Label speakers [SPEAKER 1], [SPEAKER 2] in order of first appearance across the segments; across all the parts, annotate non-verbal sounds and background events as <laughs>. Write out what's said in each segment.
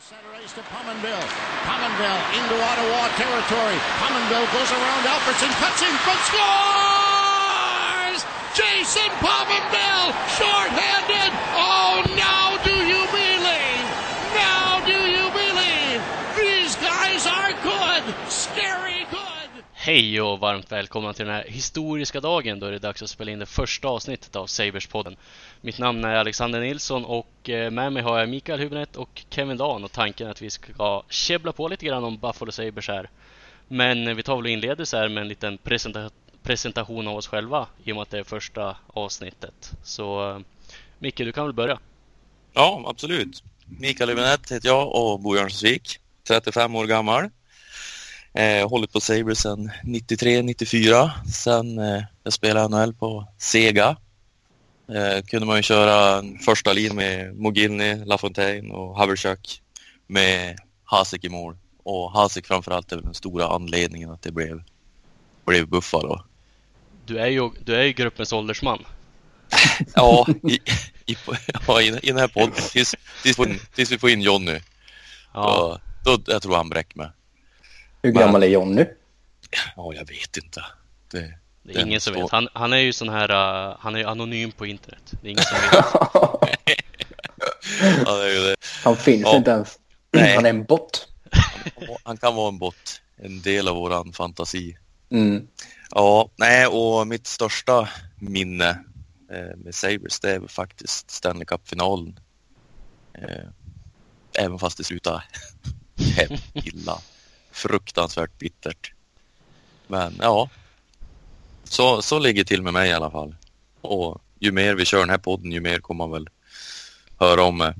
[SPEAKER 1] Center to Pominville. Pominville into Ottawa territory. Pominville goes around Alfredson, cuts in front, scores! Jason Pominville, short-handed.
[SPEAKER 2] Hej och varmt välkomna till den här historiska dagen då är det dags att spela in det första avsnittet av Sabers-podden. Mitt namn är Alexander Nilsson och eh, med mig har jag Mikael Hübinette och Kevin Dan och tanken är att vi ska käbbla på lite grann om Buffalo Sabers här. Men eh, vi tar väl och inleder så här med en liten presenta presentation av oss själva i och med att det är första avsnittet. Så eh, Micke, du kan väl börja?
[SPEAKER 3] Ja, absolut. Mikael Hübinette heter jag och bor i Örnsköldsvik. 35 år gammal. Eh, hållit på Sabres sedan 93-94. Sen eh, jag spelade NHL på Sega. Eh, kunde man ju köra en första linje med Mogilny, LaFontaine och Haverchuk med Hasek i mål. Och Hasek framförallt är väl den stora anledningen att det blev, blev Buffalo.
[SPEAKER 2] Du är ju, du är ju gruppens åldersman. <laughs>
[SPEAKER 3] Ja, i, i, ja, i, i den här podden. Tills, tills, tills vi får in Jonny.
[SPEAKER 2] Ja,
[SPEAKER 3] Då, då, jag tror han bräcker mig.
[SPEAKER 4] Hur gammal är Jonny?
[SPEAKER 3] Ja, jag vet inte. Det,
[SPEAKER 2] det är ingen som vet. Han, han är ju sån här, uh, han är ju anonym på internet. Det är ingen som vet. <laughs>
[SPEAKER 3] det är ju det.
[SPEAKER 4] Han finns
[SPEAKER 3] Ja.
[SPEAKER 4] inte ens.
[SPEAKER 3] Nej.
[SPEAKER 4] Han är en bot. <laughs>
[SPEAKER 3] Han kan vara en bot. En del av våran fantasi.
[SPEAKER 4] Mm.
[SPEAKER 3] Ja, nej, och mitt största minne eh, med Sabres det är faktiskt Stanley Cup-finalen. Eh, även fast det slutade <laughs> illa. Fruktansvärt bittert. Men ja, så, så ligger det till med mig i alla fall. Och ju mer vi kör den här podden, ju mer kommer man väl höra om mig.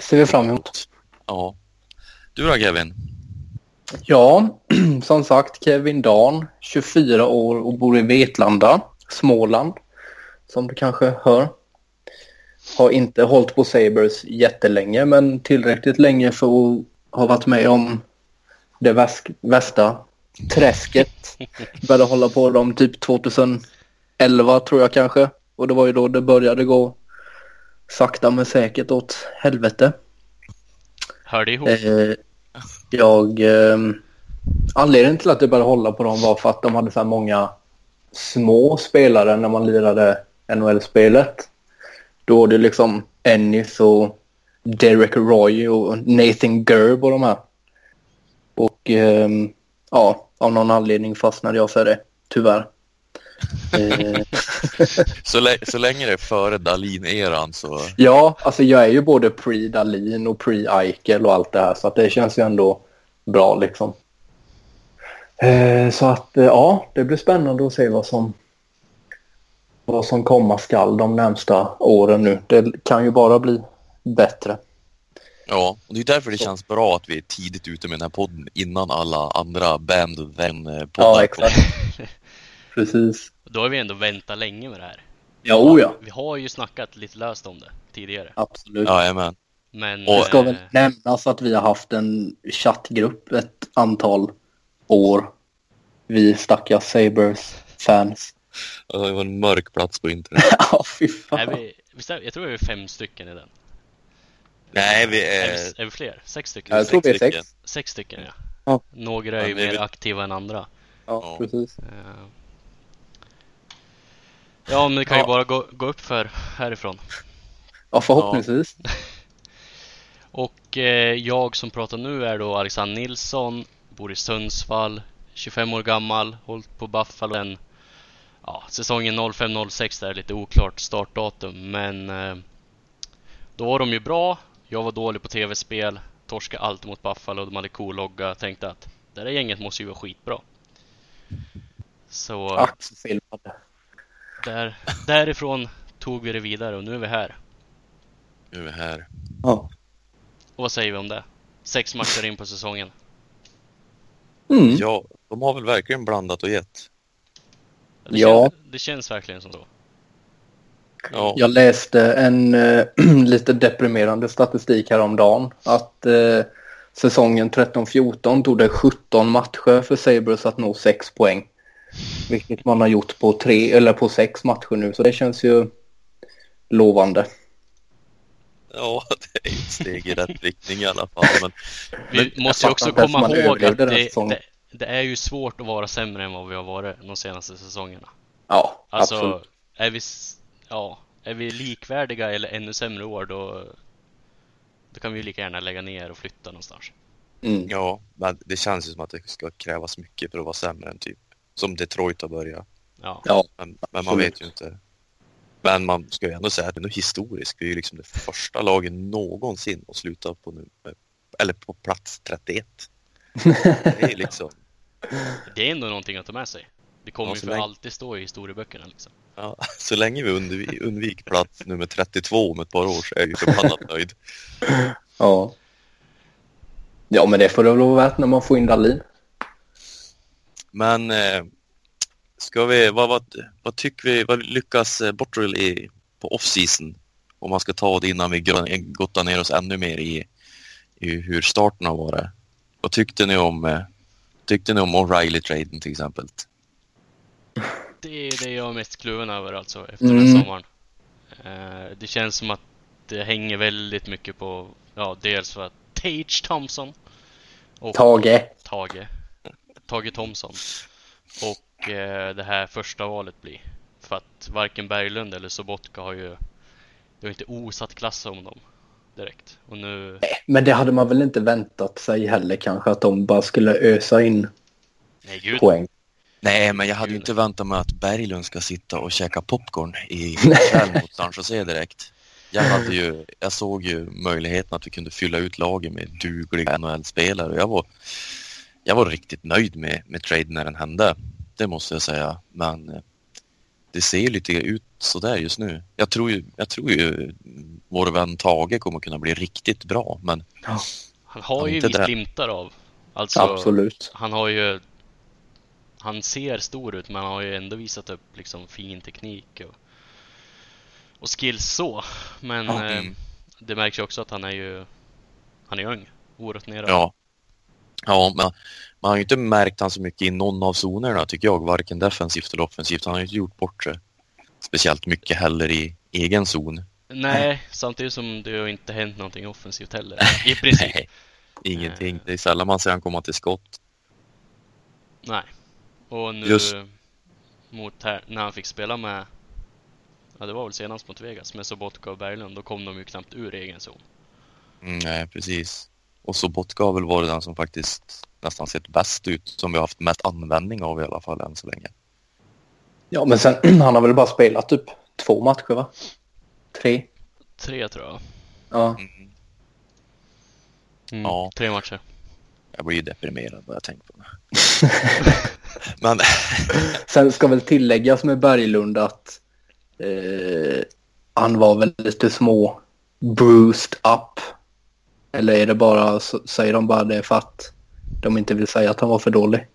[SPEAKER 4] ser vi fram emot.
[SPEAKER 3] Ja. Du då Kevin?
[SPEAKER 4] Ja, <clears throat> som sagt Kevin Dan, 24 år och bor i Vetlanda, Småland. Som du kanske hör. Har inte hållit på Sabres jättelänge men tillräckligt länge för att ha varit med om det väsk- värsta träsket. <laughs> Började hålla på dem typ 2011 tror jag kanske. Och det var ju då det började gå sakta men säkert åt helvete.
[SPEAKER 2] Hör det ihop?
[SPEAKER 4] Eh, jag... Eh, anledningen till att jag började hålla på dem var för att de hade så här många små spelare när man lirade NHL-spelet. Då var det liksom Ennis och Derek Roy och Nathan Gerb och de här. Och ehm, ja, av någon anledning fastnade jag för det, tyvärr. <laughs>
[SPEAKER 3] Så, lä- så länge det är före Dahlin-eran så...
[SPEAKER 4] Ja, alltså jag är ju både pre-Dalin och pre-Eichel och allt det här så att det känns ju ändå bra liksom. Eh, så att eh, ja, det blir spännande att se vad som vad som komma skall de närmsta åren nu. Det kan ju bara bli bättre.
[SPEAKER 3] Ja, och det är därför det känns bra att vi är tidigt ute med den här podden innan alla andra band vän poddar
[SPEAKER 4] Ja, exakt. <laughs> Precis.
[SPEAKER 2] Då har vi ändå väntat länge med det här.
[SPEAKER 4] Ja, oh ja.
[SPEAKER 2] Vi har ju snackat lite löst om det tidigare.
[SPEAKER 4] Absolut.
[SPEAKER 3] Jajamän.
[SPEAKER 2] Men...
[SPEAKER 4] Det ska väl
[SPEAKER 2] eh,
[SPEAKER 4] nämnas att vi har haft en chattgrupp ett antal år. Vi stackars Sabres-fans.
[SPEAKER 3] Ja, Det var en mörk plats på internet. <laughs>
[SPEAKER 4] Ja, fy
[SPEAKER 2] är
[SPEAKER 4] fan.
[SPEAKER 2] vi, visst är, jag tror vi är fem stycken i den.
[SPEAKER 3] Nej, vi
[SPEAKER 2] Är
[SPEAKER 3] är...
[SPEAKER 2] vi, är vi fler? Sex stycken?
[SPEAKER 4] Ja, jag tror vi är
[SPEAKER 3] stycken.
[SPEAKER 4] sex.
[SPEAKER 2] Sex stycken ja.
[SPEAKER 4] Ja.
[SPEAKER 2] Några är ju
[SPEAKER 3] Ja,
[SPEAKER 2] mer
[SPEAKER 3] väl-
[SPEAKER 2] aktiva än andra.
[SPEAKER 4] Ja,
[SPEAKER 3] Ja.
[SPEAKER 4] precis.
[SPEAKER 2] Eh, Ja, men det kan ju
[SPEAKER 3] Ja.
[SPEAKER 2] bara gå, gå upp för härifrån.
[SPEAKER 4] Ja, förhoppningsvis. <laughs>
[SPEAKER 2] Och eh, jag som pratar nu är då Alexander Nilsson, bor i Sundsvall, 25 år gammal, hållit på Buffalo den ja, säsongen 05-06 där är lite oklart startdatum men eh, då var de ju bra, jag var dålig på tv-spel, torskade alltid mot Buffalo, de hade cool logga, tänkte att det där gänget måste ju vara skitbra. Så
[SPEAKER 4] Ack så filmade.
[SPEAKER 2] där, därifrån tog vi det vidare och nu är vi här.
[SPEAKER 3] Nu är vi här.
[SPEAKER 4] Ja.
[SPEAKER 2] Och vad säger vi om det? Sex matcher in på säsongen.
[SPEAKER 4] Mm.
[SPEAKER 3] Ja, de har väl verkligen blandat och gett.
[SPEAKER 2] Det,
[SPEAKER 4] Ja.
[SPEAKER 2] känns, det känns verkligen som så.
[SPEAKER 3] Ja,
[SPEAKER 4] Jag läste en eh, <clears throat> lite deprimerande statistik häromdagen. Att eh, säsongen 13-14 tog det 17 matcher för Sabres att nå 6 poäng. Vilket man har gjort på, tre, eller på sex matcher nu. Så det känns ju lovande.
[SPEAKER 3] Ja, <laughs> det är ett steg i rätt riktning i alla fall. Men <laughs>
[SPEAKER 2] Vi
[SPEAKER 4] Men
[SPEAKER 2] måste ju också komma ihåg att det, det, det är ju svårt att vara sämre än vad vi har varit de senaste säsongerna.
[SPEAKER 4] Ja,
[SPEAKER 2] Alltså,
[SPEAKER 4] absolut.
[SPEAKER 2] är vi, ja, är vi likvärdiga eller ännu sämre år då, då kan vi ju lika gärna lägga ner och flytta någonstans.
[SPEAKER 4] Mm.
[SPEAKER 3] ja, men det känns ju som att det ska krävas mycket för att vara sämre än typ som Detroit har börjat.
[SPEAKER 2] Ja,
[SPEAKER 4] Ja,
[SPEAKER 3] Men, men man vet ju inte. Men man ska ju ändå säga att det är nog historiskt. Vi är ju liksom det första laget någonsin att sluta på nu, eller på plats 31. Det är liksom, <laughs>
[SPEAKER 2] det är ändå någonting att ta med sig. Det kommer
[SPEAKER 3] Ja,
[SPEAKER 2] ju för
[SPEAKER 3] länge-
[SPEAKER 2] alltid stå i historieböckerna liksom.
[SPEAKER 3] Ja, <laughs> så länge vi undvik, undviker plats nummer 32 om ett par år så är jag ju förbannat nöjd.
[SPEAKER 4] ja. Ja, men det får det väl vara värt när man får in Dahlin.
[SPEAKER 3] Men eh, ska vi, vad, vad, vad tycker vi, vad lyckas eh, Botterill i på off-season? Om man ska ta det innan vi gottar ner oss ännu mer i, i hur starten har varit. Vad tyckte ni om, eh, tyckte ni om O'Reilly-traden till exempel?
[SPEAKER 2] Det är det jag är mest kluven över alltså efter den
[SPEAKER 4] Mm.
[SPEAKER 2] sommaren. Eh, det känns som att det hänger väldigt mycket på, ja dels för att Tage Thompson och
[SPEAKER 4] Tage.
[SPEAKER 2] Tage, Tage Thompson och eh, det här första valet blir. För att varken Berglund eller Sobotka har ju, det har inte osat klass om dem direkt. Och nu,
[SPEAKER 4] Men det hade man väl inte väntat sig heller kanske att de bara skulle ösa in
[SPEAKER 2] nej gud,
[SPEAKER 4] poäng.
[SPEAKER 3] Nej, men jag hade ju inte väntat mig att Berglund ska sitta och käka popcorn i kväll mot San Jose direkt. Jag, hade ju, jag såg ju möjligheten att vi kunde fylla ut laget med dugliga NHL-spelare och jag var, jag var riktigt nöjd med, med traden när den hände. Det måste jag säga. Men eh, det ser ju lite ut sådär just nu. Jag tror ju, jag tror ju vår vän Tage kommer kunna bli riktigt bra, men
[SPEAKER 2] han har ju
[SPEAKER 3] där.
[SPEAKER 2] glimtar av. Alltså,
[SPEAKER 4] Absolut.
[SPEAKER 2] han har ju han ser stor ut men han har ju ändå visat upp liksom fin teknik och, och skills så. Men
[SPEAKER 4] Ja.
[SPEAKER 2] eh,
[SPEAKER 3] Mm.
[SPEAKER 2] det märks ju också att han är ju han är ung, orutinerad.
[SPEAKER 3] Ja. Ja, men man har ju inte märkt han så mycket i någon av zonerna tycker jag, varken defensivt eller offensivt. Han har ju inte gjort bort sig speciellt mycket heller i egen zon.
[SPEAKER 2] Nej, samtidigt som det har inte hänt någonting offensivt heller. I princip. <laughs>
[SPEAKER 3] Nej, ingenting. Det är sällan man ser han komma till skott.
[SPEAKER 2] Nej. Och nu
[SPEAKER 3] Just-
[SPEAKER 2] mot här, när han fick spela med Ja det var väl senast mot Vegas med Sobotka och Berglund, då kom de ju knappt ur egen zon.
[SPEAKER 3] Mm, nej, precis. Och så Botka har väl varit den som faktiskt nästan sett bäst ut, som vi har haft mest användning av i alla fall än så länge.
[SPEAKER 4] Ja, men sen <clears throat> han har väl bara spelat typ två matcher va? Tre?
[SPEAKER 2] Tre tror jag.
[SPEAKER 4] Ja.
[SPEAKER 3] Mm.
[SPEAKER 2] Mm,
[SPEAKER 3] Ja.
[SPEAKER 2] Tre matcher.
[SPEAKER 3] Jag blir ju deprimerad bara jag tänker på det. <laughs> Men
[SPEAKER 4] Sen ska väl tilläggas med Berglund att eh, han var väl lite små bruised up. Eller är det bara, så, säger de bara det för att de inte vill säga att han var för dålig?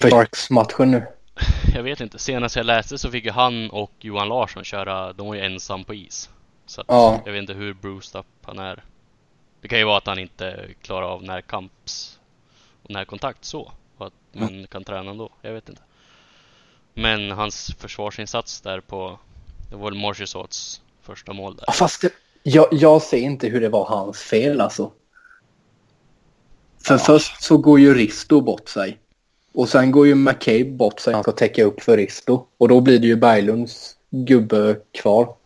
[SPEAKER 4] För Sharks-matchen nu.
[SPEAKER 2] Jag vet inte, senast jag läste så fick ju han och Johan Larsson köra, de var ju ensam på is. Så
[SPEAKER 4] Ja.
[SPEAKER 2] jag vet inte hur bruised up han är. Det kan ju vara att han inte klarar av närkamps och närkontakt så. Och att man kan träna ändå, jag vet inte. Men hans försvarsinsats där på, det var väl Marchessaults första mål där.
[SPEAKER 4] Ja, fast det, jag, jag ser inte hur det var hans fel alltså. För först så går ju Risto bort sig. Och sen går ju McCabe bort sig. Han ska täcka upp för Risto. Och då blir det ju Berglunds gubbe kvar.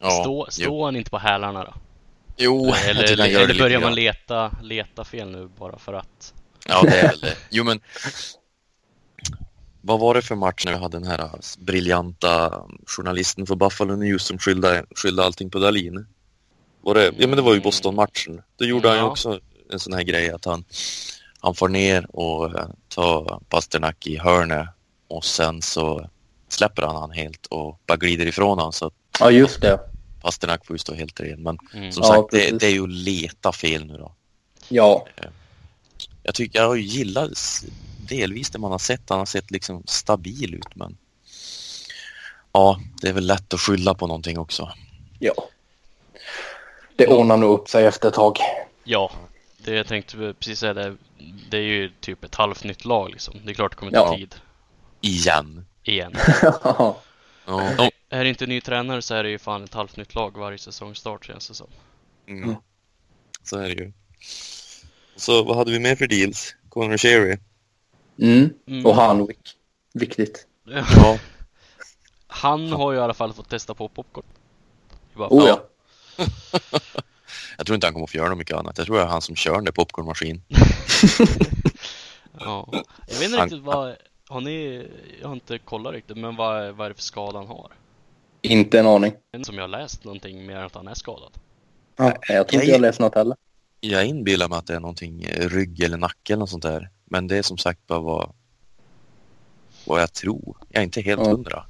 [SPEAKER 3] ja,
[SPEAKER 2] Stå, står han inte på hälarna då?
[SPEAKER 3] Jo jag
[SPEAKER 2] Eller, eller, eller börjar man leta, leta fel nu bara för att?
[SPEAKER 3] Ja, det är väl det. Jo, men vad var det för match när vi hade den här briljanta journalisten för Buffalo News som skyllde, skyllde allting på Dahlin? Var det, ja, men det var ju Boston-matchen. Då gjorde han ju
[SPEAKER 2] Ja.
[SPEAKER 3] också en sån här grej att han, han får ner och eh, tar Pasternak i hörnet och sen så släpper han han helt och bara glider ifrån så att
[SPEAKER 4] Ja, just det.
[SPEAKER 3] Pasternak får ju stå helt ren. Men
[SPEAKER 2] Mm.
[SPEAKER 3] som
[SPEAKER 4] Ja,
[SPEAKER 3] sagt, det, det är ju att leta fel nu då.
[SPEAKER 4] Ja,
[SPEAKER 3] Jag tycker jag har ju gillat s- delvis det man har sett. Han har sett liksom stabil ut men ja, det är väl lätt att skylla på någonting också.
[SPEAKER 4] ja. Det ordnar nog upp sig efter ett tag.
[SPEAKER 2] Ja, det jag tänkte precis säga det. Det är ju typ ett halvt nytt lag liksom. Det är klart det kommer ta
[SPEAKER 4] Ja.
[SPEAKER 2] tid
[SPEAKER 3] Igen.
[SPEAKER 2] igen. <laughs>
[SPEAKER 3] Ja, de,
[SPEAKER 2] är det inte ny tränare så är det ju fan ett halvt nytt lag varje säsongstart känns det som.
[SPEAKER 3] Mm.
[SPEAKER 4] Mm.
[SPEAKER 3] Så är det ju. Så vad hade vi mer för deals? Conor Sherry?
[SPEAKER 4] Mm.
[SPEAKER 2] Mm.
[SPEAKER 4] Och Hanwick. Viktigt.
[SPEAKER 3] Ja. <laughs>
[SPEAKER 2] Han har ju i alla fall fått testa på popcorn. Bara-
[SPEAKER 4] Oh ja. <laughs>
[SPEAKER 3] Jag tror inte han kommer att få göra något mycket annat. Jag tror det är han som kör den där popcornmaskin. <laughs>
[SPEAKER 2] Ja. Jag vet inte
[SPEAKER 3] Han-
[SPEAKER 2] riktigt vad, har ni, jag har inte kollat riktigt, men vad, vad är det för skada han har?
[SPEAKER 4] Inte en aning.
[SPEAKER 2] Som jag har läst någonting mer än att han är skadad.
[SPEAKER 4] Ja, jag tror inte
[SPEAKER 3] jag-
[SPEAKER 4] jag läst något heller.
[SPEAKER 3] Jag inbillar mig att det är någonting eh, rygg eller nacke eller något sånt där. Men det är som sagt bara vad, vad jag tror. Jag är inte helt
[SPEAKER 4] Ja.
[SPEAKER 3] hundra.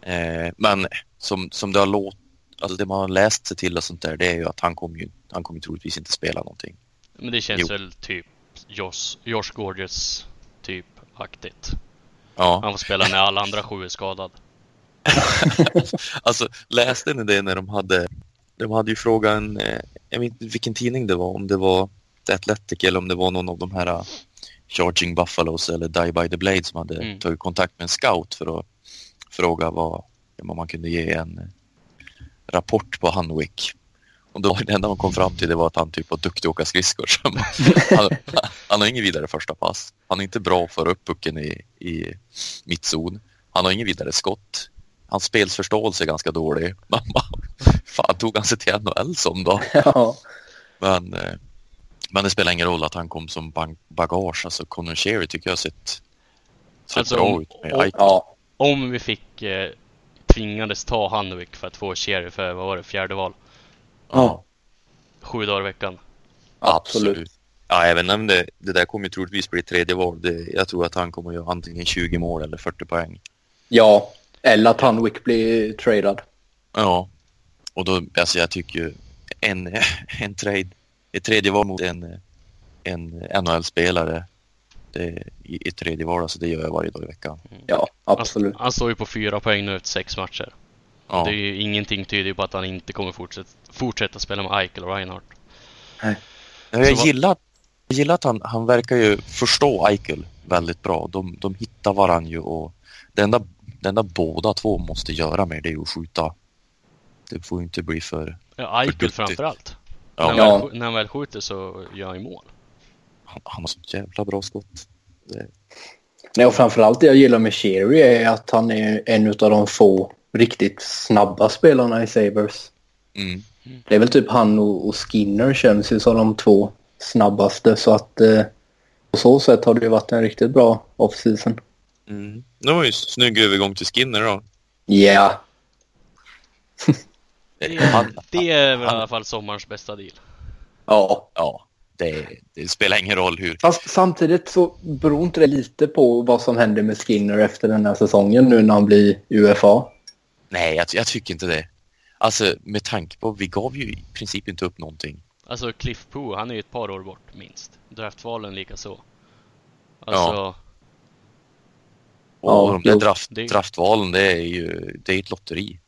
[SPEAKER 3] Eh, men som, som det har låt, alltså det man har läst sig till och sånt där, det är ju att han kommer ju, han kommer troligtvis inte spela någonting.
[SPEAKER 2] Men det känns
[SPEAKER 3] Jo.
[SPEAKER 2] väl typ Josh, Josh Gorgeous typ aktigt.
[SPEAKER 3] Ja,
[SPEAKER 2] Han får spela när alla andra sju är skadad. <laughs>
[SPEAKER 3] alltså läste ni det när de hade, de hade ju frågan, eh, jag vet inte vilken tidning det var, om det var The Athletic eller om det var någon av de här eh, Charging Buffalos eller Die by the Blade som hade
[SPEAKER 2] Mm.
[SPEAKER 3] tagit kontakt med en scout för att fråga vad, om man kunde ge en rapport på Hanwick. Och då det enda man kom fram till det var att han typ var duktig att åka skridskor. Så <laughs> han, han har ingen vidare första pass. Han är inte bra för upp pucken i, i mittzon. Han har ingen vidare skott. Hans spelsförståelse är ganska dålig. <laughs> Bara, fan tog han sig till NHL som då? <laughs>
[SPEAKER 4] Ja.
[SPEAKER 3] Men, eh, men det spelar ingen roll att han kom som bagage. Alltså Conor Sherry tycker jag har sett, sett
[SPEAKER 2] Alltså,
[SPEAKER 3] bra
[SPEAKER 2] om-
[SPEAKER 3] ut. Med
[SPEAKER 2] om-
[SPEAKER 4] ja.
[SPEAKER 2] Om vi fick eh, tvingades ta Hanwick för att få Cherry för, vad var det, fjärde val?
[SPEAKER 4] Ja.
[SPEAKER 2] Sju dagar i veckan.
[SPEAKER 4] Absolut.
[SPEAKER 3] Ja, även om det, det där kommer troligtvis bli tredje val. Det, jag tror att han kommer att göra antingen 20 mål eller 40 poäng.
[SPEAKER 4] Ja. Eller att Hanwick blir tradad.
[SPEAKER 3] Ja, och då, alltså jag tycker ju en, <laughs> en trade, ett tredje val mot en, en NHL-spelare det, i ett tredje val, alltså det gör jag varje dag i veckan.
[SPEAKER 4] Ja, absolut.
[SPEAKER 2] Han, han står ju på fyra poäng nu efter sex matcher.
[SPEAKER 3] Ja,
[SPEAKER 2] Det är ju ingenting tyder på att han inte kommer fortsätta, fortsätta spela med Eichel och Reinhardt.
[SPEAKER 3] jag,
[SPEAKER 2] så vad-
[SPEAKER 3] gillar, jag gillar att han, han verkar ju förstå Eichel väldigt bra. De, de hittar varann ju och det enda, det enda båda två måste göra med det är ju att skjuta. Det får ju inte bli för...
[SPEAKER 2] Ja, Eichel framförallt.
[SPEAKER 3] Ja,
[SPEAKER 2] När, han väl, när han väl skjuter så gör han ju mål.
[SPEAKER 3] han, han har så jävla bra skott. Det,
[SPEAKER 4] Nej, och framförallt det jag gillar med Sherry är att han är en av de få riktigt snabba spelarna i Sabres.
[SPEAKER 3] mm.
[SPEAKER 4] Det är väl typ han och, och Skinner känns ju som de två snabbaste så att eh, på så sätt har det ju varit en riktigt bra off-season.
[SPEAKER 3] Mm. Det var ju snygg övergång till Skinner då.
[SPEAKER 4] Ja,
[SPEAKER 2] Det, <laughs>
[SPEAKER 3] Han,
[SPEAKER 2] det är väl i alla fall sommarens bästa deal.
[SPEAKER 4] ja.
[SPEAKER 3] Ja, det, det spelar ingen roll hur.
[SPEAKER 4] Fast samtidigt så beror inte det lite på vad som händer med Skinner efter den här säsongen nu när han blir UFA?
[SPEAKER 3] Nej, jag, jag tycker inte det. Alltså med tanke på, vi gav ju i princip inte upp någonting.
[SPEAKER 2] Alltså Cliff Poo, han är ju ett par år bort minst. Draftvalen lika så. Alltså,
[SPEAKER 3] Och
[SPEAKER 4] Ja,
[SPEAKER 3] de där draft,
[SPEAKER 2] Det-
[SPEAKER 3] draftvalen, det är ju det är ett lotteri.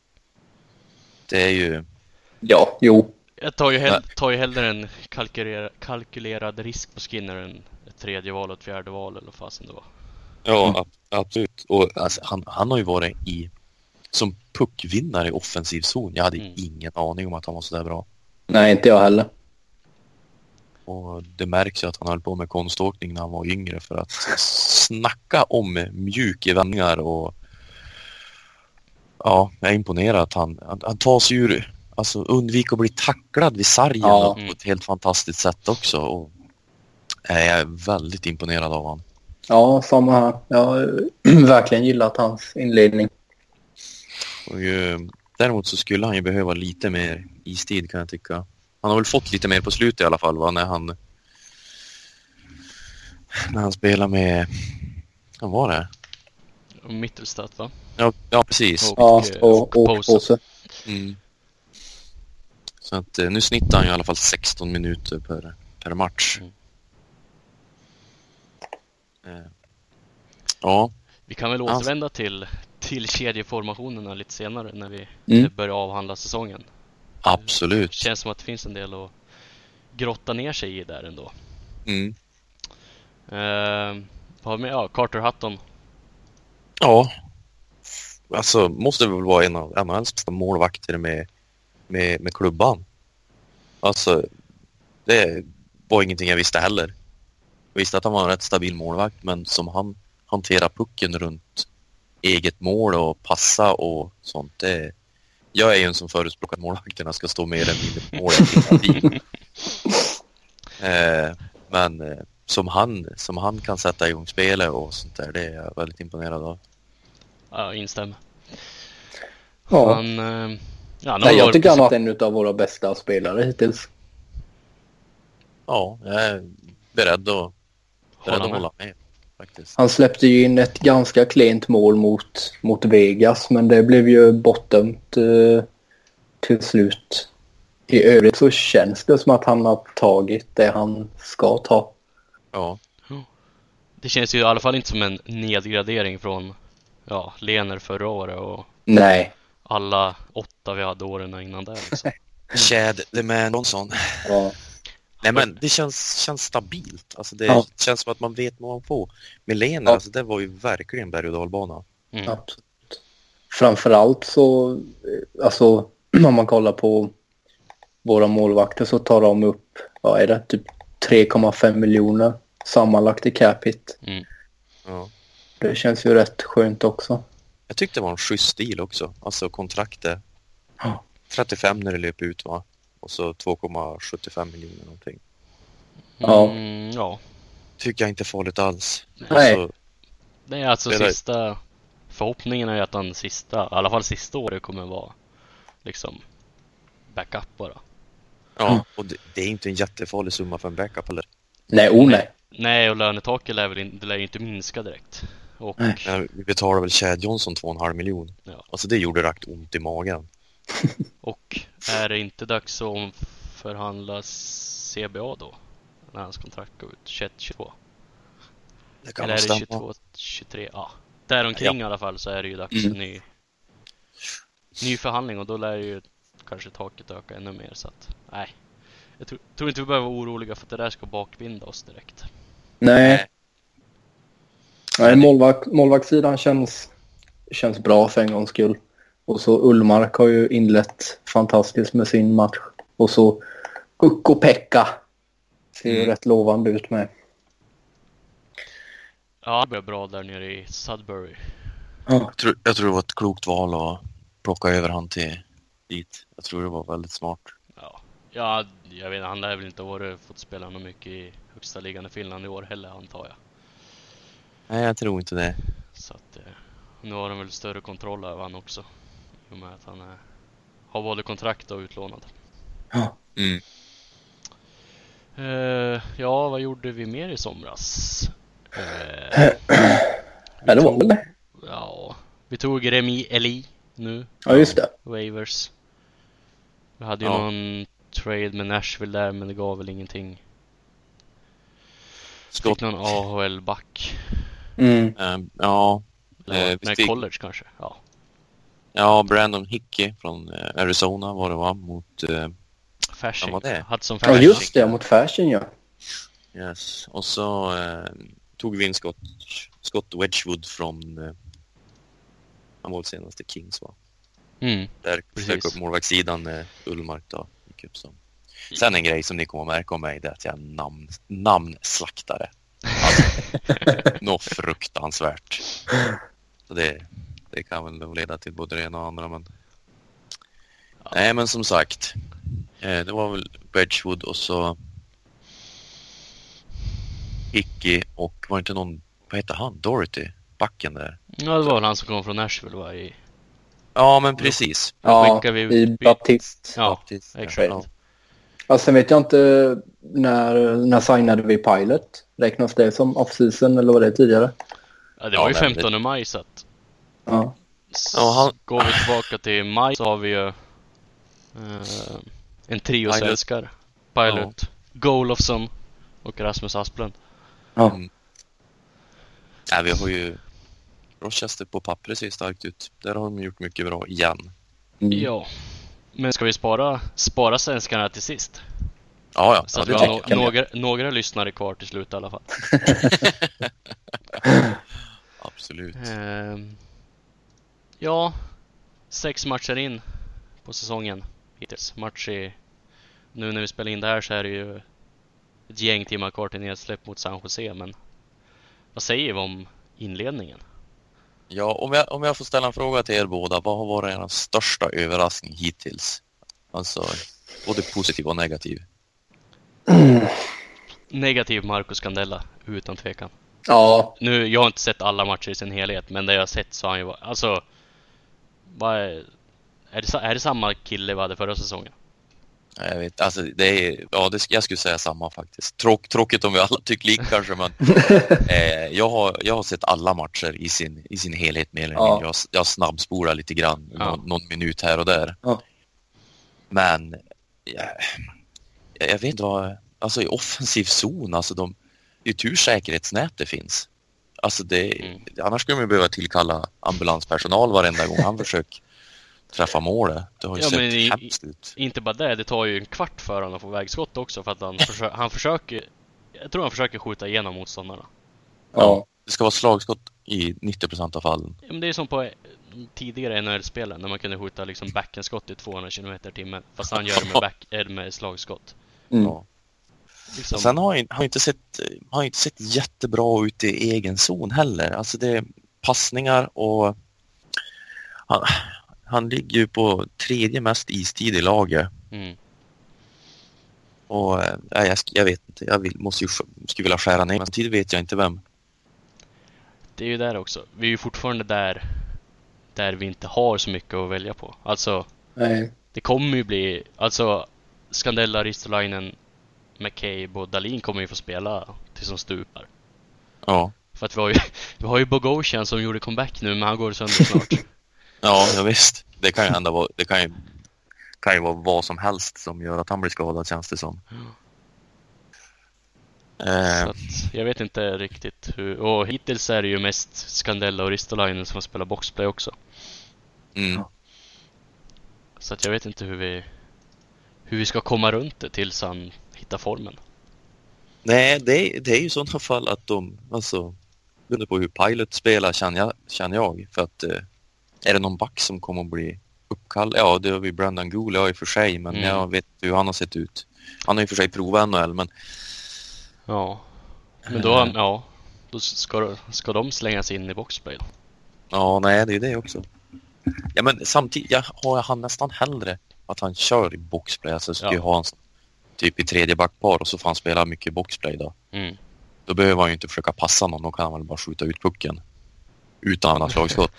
[SPEAKER 3] Det är ju,
[SPEAKER 4] Ja, jo.
[SPEAKER 2] jag tar ju, hell- tar ju hellre en kalkylera, kalkylerad risk på Skinner än ett tredje val och ett fjärde val eller vad fasen det var.
[SPEAKER 3] ja
[SPEAKER 4] Mm.
[SPEAKER 3] ab- absolut. Och alltså, han, han har ju varit i, som puckvinnare i offensiv zon. Jag hade
[SPEAKER 2] Mm.
[SPEAKER 3] ingen aning om att han var så där bra.
[SPEAKER 4] Nej, inte jag heller.
[SPEAKER 3] Och det märks ju att han höll på med konståkning när han var yngre för att snacka om mjuk i vändningar och ja, jag är imponerad att han, han, han tar sig ur, alltså undvik att bli tacklad vid sargen
[SPEAKER 4] Ja.
[SPEAKER 3] på ett helt fantastiskt sätt också. Och, nej, jag är väldigt imponerad av honom.
[SPEAKER 4] Ja, samma här. Jag har <clears throat> verkligen gillat hans inledning.
[SPEAKER 3] Och, ju, däremot så skulle han ju behöva lite mer istid kan jag tycka. Han har väl fått lite mer på slutet i alla fall va? när han när han spelar med, vad var det?
[SPEAKER 2] Och Mittelstadt va?
[SPEAKER 3] Ja, ja precis.
[SPEAKER 2] Och,
[SPEAKER 4] Ja,
[SPEAKER 2] eh,
[SPEAKER 4] och, och,
[SPEAKER 2] Pose.
[SPEAKER 4] Pose.
[SPEAKER 3] Mm. Så att eh, nu snittar han ju i alla fall 16 minuter per, per match.
[SPEAKER 2] Mm.
[SPEAKER 3] Eh, Ja,
[SPEAKER 2] Vi kan väl
[SPEAKER 3] Alltså-
[SPEAKER 2] återvända till, till kedjeformationerna lite senare när vi
[SPEAKER 4] Mm.
[SPEAKER 2] börjar avhandla säsongen.
[SPEAKER 3] Absolut.
[SPEAKER 2] Känns som att det finns en del att grotta ner sig i där ändå.
[SPEAKER 3] Mm.
[SPEAKER 2] Uh, vad har vi med? Ja, Carter Hutton.
[SPEAKER 3] Ja, alltså, måste väl vara en av NHLs bästa målvakter med, med, med klubban. Alltså, det var ingenting jag visste heller. Jag visste att han var en rätt stabil målvakt, men som han hanterar pucken runt eget mål och passa och sånt, det... Jag är ju en som förespråkar att målvakterna ska stå mer eller mindre på målet eh, men eh, som, han, som han kan sätta igång spelet och sånt där, det är jag väldigt imponerad av.
[SPEAKER 2] Ja, instämmer.
[SPEAKER 4] Ja.
[SPEAKER 2] Han, eh, ja,
[SPEAKER 4] Nej, jag tycker han har varit en av våra bästa spelare hittills.
[SPEAKER 3] Ja, jag är beredd att, beredd
[SPEAKER 2] Hålla
[SPEAKER 3] att
[SPEAKER 2] med.
[SPEAKER 3] hålla med faktiskt.
[SPEAKER 4] Han släppte ju in ett ganska klent mål mot, mot Vegas, men det blev ju bortdömt eh, till slut. I övrigt så känns det som att han har tagit det han ska ta.
[SPEAKER 3] Ja,
[SPEAKER 2] Det känns ju i alla fall inte som en nedgradering från ja, Lener förra året och
[SPEAKER 4] Nej.
[SPEAKER 2] alla åtta vi hade åren innan det. Liksom. <laughs>
[SPEAKER 3] Chad the Man Johnson.
[SPEAKER 4] Ja.
[SPEAKER 3] Nej men det känns, känns stabilt. Alltså det
[SPEAKER 4] Ja.
[SPEAKER 3] känns som att man vet vad man får. Med Lena,
[SPEAKER 4] Ja.
[SPEAKER 3] alltså det var ju verkligen berg och dalbana.
[SPEAKER 2] Mm.
[SPEAKER 4] Absolut. Framförallt så, eh, alltså <clears throat> om man kollar på våra målvakter så tar de upp, vad är det, typ 3,5 miljoner sammanlagt i cap hit.
[SPEAKER 2] Mm.
[SPEAKER 3] Ja.
[SPEAKER 4] Det känns ju rätt skönt också.
[SPEAKER 3] Jag tyckte det var en schysst deal också. Alltså kontraktet.
[SPEAKER 4] Ja.
[SPEAKER 3] 35 när det löper ut va? Och så 2,75 miljoner någonting.
[SPEAKER 4] Ja.
[SPEAKER 2] Mm, ja.
[SPEAKER 3] Tycker jag inte är farligt alls.
[SPEAKER 4] Nej.
[SPEAKER 3] Alltså,
[SPEAKER 2] Det är alltså
[SPEAKER 3] Det där-
[SPEAKER 2] sista Förhoppningen är ju att han sista, i alla fall sista året kommer vara liksom backup bara.
[SPEAKER 3] ja,
[SPEAKER 4] Mm.
[SPEAKER 3] och det, det är inte en jättefarlig summa för en backup heller.
[SPEAKER 4] Nej, oh nej.
[SPEAKER 2] Nej, och lönetaket lär väl in, det lär ju inte minska direkt. Och
[SPEAKER 4] Nej.
[SPEAKER 3] Vi betalar väl Chad Johnson 2,5 miljon.
[SPEAKER 2] Ja.
[SPEAKER 3] Alltså det gjorde rakt ont i magen.
[SPEAKER 2] Och är det inte dags att omförhandla CBA då? När hans kontrakt går ut 21-22?
[SPEAKER 3] Det kan
[SPEAKER 2] Eller är det
[SPEAKER 3] stämma.
[SPEAKER 2] 22-23? Ja, däromkring i alla fall så är det ju dags för
[SPEAKER 4] Mm.
[SPEAKER 2] ny, ny förhandling och då lär ju kanske taket öka ännu mer så att nej. Jag tror, tror inte vi behöver vara oroliga för att det där ska bakbinda oss direkt.
[SPEAKER 4] Nej. Nej, målvakt, målvaktssidan känns, känns bra för en gångs skull. Och så Ullmark har ju inlett fantastiskt med sin match. Och så Ukko-Pekka. Ser ju
[SPEAKER 3] Mm.
[SPEAKER 4] rätt lovande ut med.
[SPEAKER 2] Ja, det blir bra där nere i Sudbury.
[SPEAKER 4] Ja.
[SPEAKER 3] Jag tror, jag tror det var ett klokt val att plocka över han till dit. Jag tror det var väldigt smart.
[SPEAKER 2] Ja, ja jag vet inte, han lär väl inte varit, fått spela något mycket i högsta ligan i Finland i år heller antar jag.
[SPEAKER 3] Nej, jag tror inte det.
[SPEAKER 2] Så att eh, nu har de väl större kontroll över han också. I och med att han är, har både kontrakt och utlånad.
[SPEAKER 3] Mm.
[SPEAKER 2] Eh, ja, vad gjorde vi mer i somras? Eh, <clears throat>
[SPEAKER 4] Ja, det var väl det.
[SPEAKER 2] Ja, vi tog Remi Eli nu.
[SPEAKER 4] Ja, just det.
[SPEAKER 2] Waivers. Vi hade ju
[SPEAKER 3] Ja.
[SPEAKER 2] någon trade med Nashville där men det gav väl ingenting. Fick någon AHL-back.
[SPEAKER 4] Mm.
[SPEAKER 3] ehm, ja,
[SPEAKER 2] Eller
[SPEAKER 3] Eh,
[SPEAKER 2] nej, college kanske. Ja.
[SPEAKER 3] Ja, Brandon Hickey från eh, Arizona var det va? Mot, eh,
[SPEAKER 2] Fasching.
[SPEAKER 3] Var det?
[SPEAKER 2] Hudson
[SPEAKER 4] Ja,
[SPEAKER 2] Fasching.
[SPEAKER 4] just det. Mot Fashion, ja.
[SPEAKER 3] yes. Och så eh, tog vi in Scott, Scott Wedgwood från, eh, han var väl senast i Kings va?
[SPEAKER 2] Mm.
[SPEAKER 3] Där dök upp målvaktssidan när Ullmark då gick upp som. Sen en grej som ni kommer att märka om mig det är att jag är namn, namnslaktare. Alltså, <laughs> något fruktansvärt. Så det, det kan väl leda till både det ena och andra men.
[SPEAKER 2] Ja.
[SPEAKER 3] Nej men som sagt. Eh, det var väl Wedgwood och så Hickey och var det inte någon, vad heter han, Dorothy? Backen där.
[SPEAKER 2] Ja, det var väl han som kom från Nashville va? I,
[SPEAKER 3] Ja men precis.
[SPEAKER 4] Ja,
[SPEAKER 2] vi-
[SPEAKER 4] i Baptist.
[SPEAKER 2] ja,
[SPEAKER 3] Faktiskt.
[SPEAKER 2] exakt.
[SPEAKER 3] Ja.
[SPEAKER 4] Alltså, sen vet jag inte när, när signade vi Pilot? Räknas det som off-season eller var det tidigare?
[SPEAKER 2] Ja, det
[SPEAKER 3] Ja,
[SPEAKER 2] var ju
[SPEAKER 3] men
[SPEAKER 2] 15 maj så att
[SPEAKER 4] Ja.
[SPEAKER 3] Ja, han-
[SPEAKER 2] Går vi tillbaka till maj så har vi ju eh, en trio
[SPEAKER 3] Pilot.
[SPEAKER 2] svenskar. Pilot, Golofsson och Rasmus Asplund.
[SPEAKER 4] Ja.
[SPEAKER 3] Mm. Ja, vi har ju Rochester på pappret ser starkt ut. Där har de gjort mycket bra igen.
[SPEAKER 4] Mm.
[SPEAKER 2] Ja. Men ska vi spara, spara svenskarna till sist?
[SPEAKER 3] Ja, ja,
[SPEAKER 2] Så
[SPEAKER 3] ja
[SPEAKER 2] att vi har
[SPEAKER 3] jag.
[SPEAKER 2] no- några, några lyssnare kvar till slut i alla fall. <laughs> <laughs>
[SPEAKER 3] Absolut.
[SPEAKER 2] Ehm, Ja, sex matcher in på säsongen hittills. Match i... Nu när vi spelar in det här så är det ju ett gäng timmar kvar till nedsläpp mot San Jose, men vad säger vi om inledningen?
[SPEAKER 3] Ja, om jag, om jag får ställa en fråga till er båda. Vad har varit er största överraskning hittills? Alltså, både positiv och negativ. <clears throat>
[SPEAKER 2] Negativ Marco Scandella, utan tvekan.
[SPEAKER 4] Ja,
[SPEAKER 2] Nu, jag har inte sett alla matcher i sin helhet, men det jag har sett så har han ju varit... Alltså... Vad är... Är det, är det samma kille vi hade förra säsongen?
[SPEAKER 3] Nej, Jag vet, alltså det är, ja, det, jag skulle säga samma faktiskt. Tråk, tråkigt om vi alla tycker lika <laughs> kanske, men eh, jag, har, jag har sett alla matcher i sin, i sin helhet mer eller
[SPEAKER 4] Ja.
[SPEAKER 3] mindre. Jag, jag snabbspolar lite grann,
[SPEAKER 2] Ja.
[SPEAKER 3] någon, någon minut här och där.
[SPEAKER 4] Ja.
[SPEAKER 3] Men jag, jag vet inte vad, alltså i offensiv zon, alltså de, det är tur säkerhetsnätet finns. Alltså det,
[SPEAKER 2] Mm.
[SPEAKER 3] annars skulle man behöva tillkalla ambulanspersonal varenda gång han försöker träffa målet. Det har ju
[SPEAKER 2] Ja,
[SPEAKER 3] sett
[SPEAKER 2] men i-
[SPEAKER 3] hemskt ut.
[SPEAKER 2] Inte bara det, det tar ju en kvart för honom att få vägskott också för att han, <laughs> försö- han försöker... Jag tror han försöker skjuta igenom motståndarna.
[SPEAKER 4] ja.
[SPEAKER 3] Det ska vara slagskott i 90 procent av fallen.
[SPEAKER 2] Ja, men det är som på eh, tidigare NHL-spelen när man kunde skjuta liksom backenskott i 200 km i timmen. Fast han gör det med, back, med slagskott.
[SPEAKER 4] Mm.
[SPEAKER 3] Ja.
[SPEAKER 2] Liksom,
[SPEAKER 3] Sen har han, inte sett, har inte sett jättebra ut i egen zon heller. Alltså det är passningar och han, han ligger ju på tredje mest istid i laget.
[SPEAKER 2] mm.
[SPEAKER 3] Och eh, nej, jag, jag vet inte, jag vill, måste ju, sk- skulle vilja skära ner men samtidigt vet jag inte vem.
[SPEAKER 2] Det är ju där också. Vi är ju fortfarande där, där vi inte har så mycket att välja på. Alltså,
[SPEAKER 4] Nej.
[SPEAKER 2] det kommer ju bli... Alltså, Scandella, Ristolainen, McCabe och Dalin kommer ju få spela tills de stupar.
[SPEAKER 3] Ja,
[SPEAKER 2] För att vi har ju, <laughs> vi har ju Bogosian som gjorde comeback nu, men han går sönder snart. <laughs>
[SPEAKER 3] ja, ja visst. Det kan ju hända, vad- det kan ju, kan ju vara vad som helst som gör att han blir skadad känns det som. Eh,
[SPEAKER 2] Så att jag vet inte riktigt hur... Och hittills är det ju mest Scandella och Ristolainen som spelar boxplay också.
[SPEAKER 3] mm.
[SPEAKER 2] Så att jag vet inte hur vi... Hur vi ska komma runt det tills han hittar formen.
[SPEAKER 3] Nej, det är, det är ju sådana fall att de, alltså, beroende på hur Pilot spelar känner jag, känner jag för att eh, är det någon back som kommer att bli uppkallad, ja det har vi Brandon Goole ja, i och för sig, men
[SPEAKER 2] Mm.
[SPEAKER 3] jag vet hur han har sett ut. Han har och för sig provat NHL, men
[SPEAKER 2] Ja. Men då, ja. Då ska, ska de slängas in i boxplay då.
[SPEAKER 3] ja, nej det är det också. Ja, men samtidigt, jag har han nästan hellre att han kör i boxplay, alltså ska
[SPEAKER 2] Ja.
[SPEAKER 3] ha han typ i tredje backpar och så får han spela mycket boxplay då.
[SPEAKER 2] Mm.
[SPEAKER 3] Då behöver han ju inte försöka passa någon, då kan han väl bara skjuta ut pucken utan att slagskott.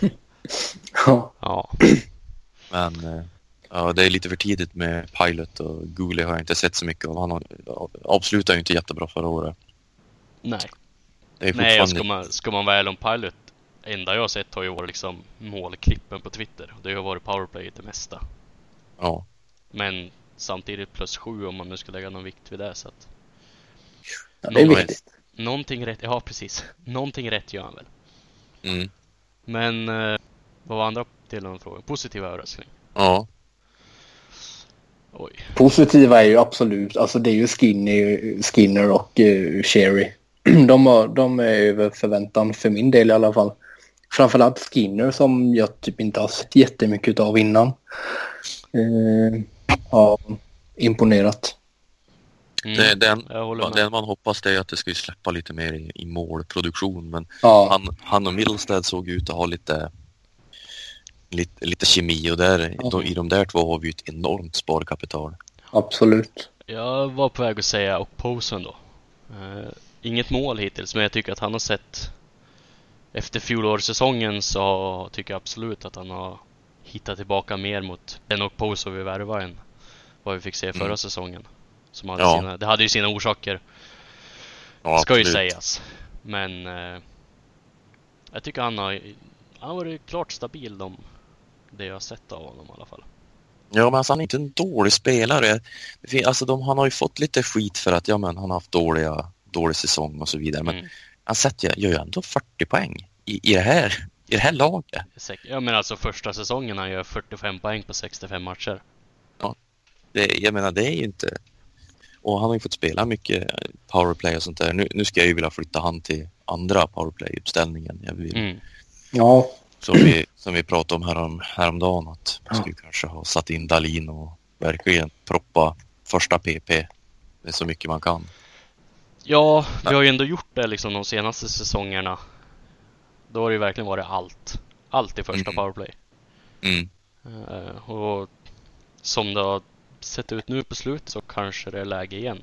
[SPEAKER 3] <laughs>
[SPEAKER 4] Ja.
[SPEAKER 2] Ja.
[SPEAKER 3] Men eh, ja, det är lite för tidigt med Pilot och Gooley har jag inte sett så mycket av. Han har, avslutade ju inte jättebra förra året.
[SPEAKER 2] Nej.
[SPEAKER 3] Det är
[SPEAKER 2] Nej, ska man, ska man vara ärlig om Pilot. Enda jag har sett har ju varit liksom målklippen på Twitter. Det har varit powerplay det mesta.
[SPEAKER 3] Ja.
[SPEAKER 2] Men samtidigt plus sju om man nu ska lägga någon vikt vid det. Så att
[SPEAKER 4] Ja, det är
[SPEAKER 2] Någon-
[SPEAKER 4] viktigt.
[SPEAKER 2] någonting rätt, ja precis. Någonting rätt gör han väl.
[SPEAKER 3] Mm.
[SPEAKER 2] Men eh, vad var andra delen av frågan? Positiva överraskning?
[SPEAKER 3] Ja.
[SPEAKER 2] Oj.
[SPEAKER 4] Positiva är ju absolut, alltså det är ju Skinny, Skinner och uh, Sherry. <clears throat> De, har, de är över förväntan för min del i alla fall. Framförallt Skinner som jag typ inte har sett jättemycket av innan. Uh, har imponerat.
[SPEAKER 2] Mm,
[SPEAKER 3] Det, den,
[SPEAKER 2] med.
[SPEAKER 3] den man hoppas det är att det ska släppa lite mer i, i målproduktion. Men
[SPEAKER 4] Ja,
[SPEAKER 3] han, han och Middlestad såg ut att ha lite, lite, lite kemi och där,
[SPEAKER 4] Ja.
[SPEAKER 3] då, i de där två har vi ett enormt sparkapital.
[SPEAKER 4] absolut.
[SPEAKER 2] Jag var på väg att säga och Posen då. Eh, inget mål hittills, men jag tycker att han har sett... Efter fjolårssäsongen så tycker jag absolut att han har hittat tillbaka mer mot den och Poso vi värvade än vad vi fick se förra
[SPEAKER 3] Mm.
[SPEAKER 2] säsongen. Som hade
[SPEAKER 3] Ja.
[SPEAKER 2] sina, det hade ju sina orsaker,
[SPEAKER 3] Ja,
[SPEAKER 2] ska ju
[SPEAKER 3] absolut.
[SPEAKER 2] sägas. Men eh, jag tycker han har, han varit klart stabil de, det jag har sett av honom i alla fall.
[SPEAKER 3] Ja, men alltså, han är inte en dålig spelare. Alltså, de, han har ju fått lite skit för att ja, men, han har haft dåliga, dålig säsong och så vidare. Men
[SPEAKER 2] Mm.
[SPEAKER 3] han sätter, gör ju ändå 40 poäng i, i, det här, i det här laget.
[SPEAKER 2] Ja men alltså första säsongen han gör 45 poäng på 65 matcher.
[SPEAKER 3] Det, jag menar, det är ju inte... Och han har ju fått spela mycket powerplay och sånt där. Nu, nu ska jag ju vilja flytta han till andra powerplay-uppställningen. Jag vill,
[SPEAKER 2] Mm.
[SPEAKER 4] Ja,
[SPEAKER 3] som, vi, som vi pratade om härom, häromdagen att man skulle kanske ha satt in Dalin och verkligen proppa första PP med så mycket man kan.
[SPEAKER 2] Ja, vi har ju ändå gjort det liksom de senaste säsongerna. Då har det ju verkligen varit allt. Allt i första
[SPEAKER 3] Mm.
[SPEAKER 2] powerplay.
[SPEAKER 3] Mm.
[SPEAKER 2] Eh, och som det har sett ut nu på slutet så kanske det är läge igen.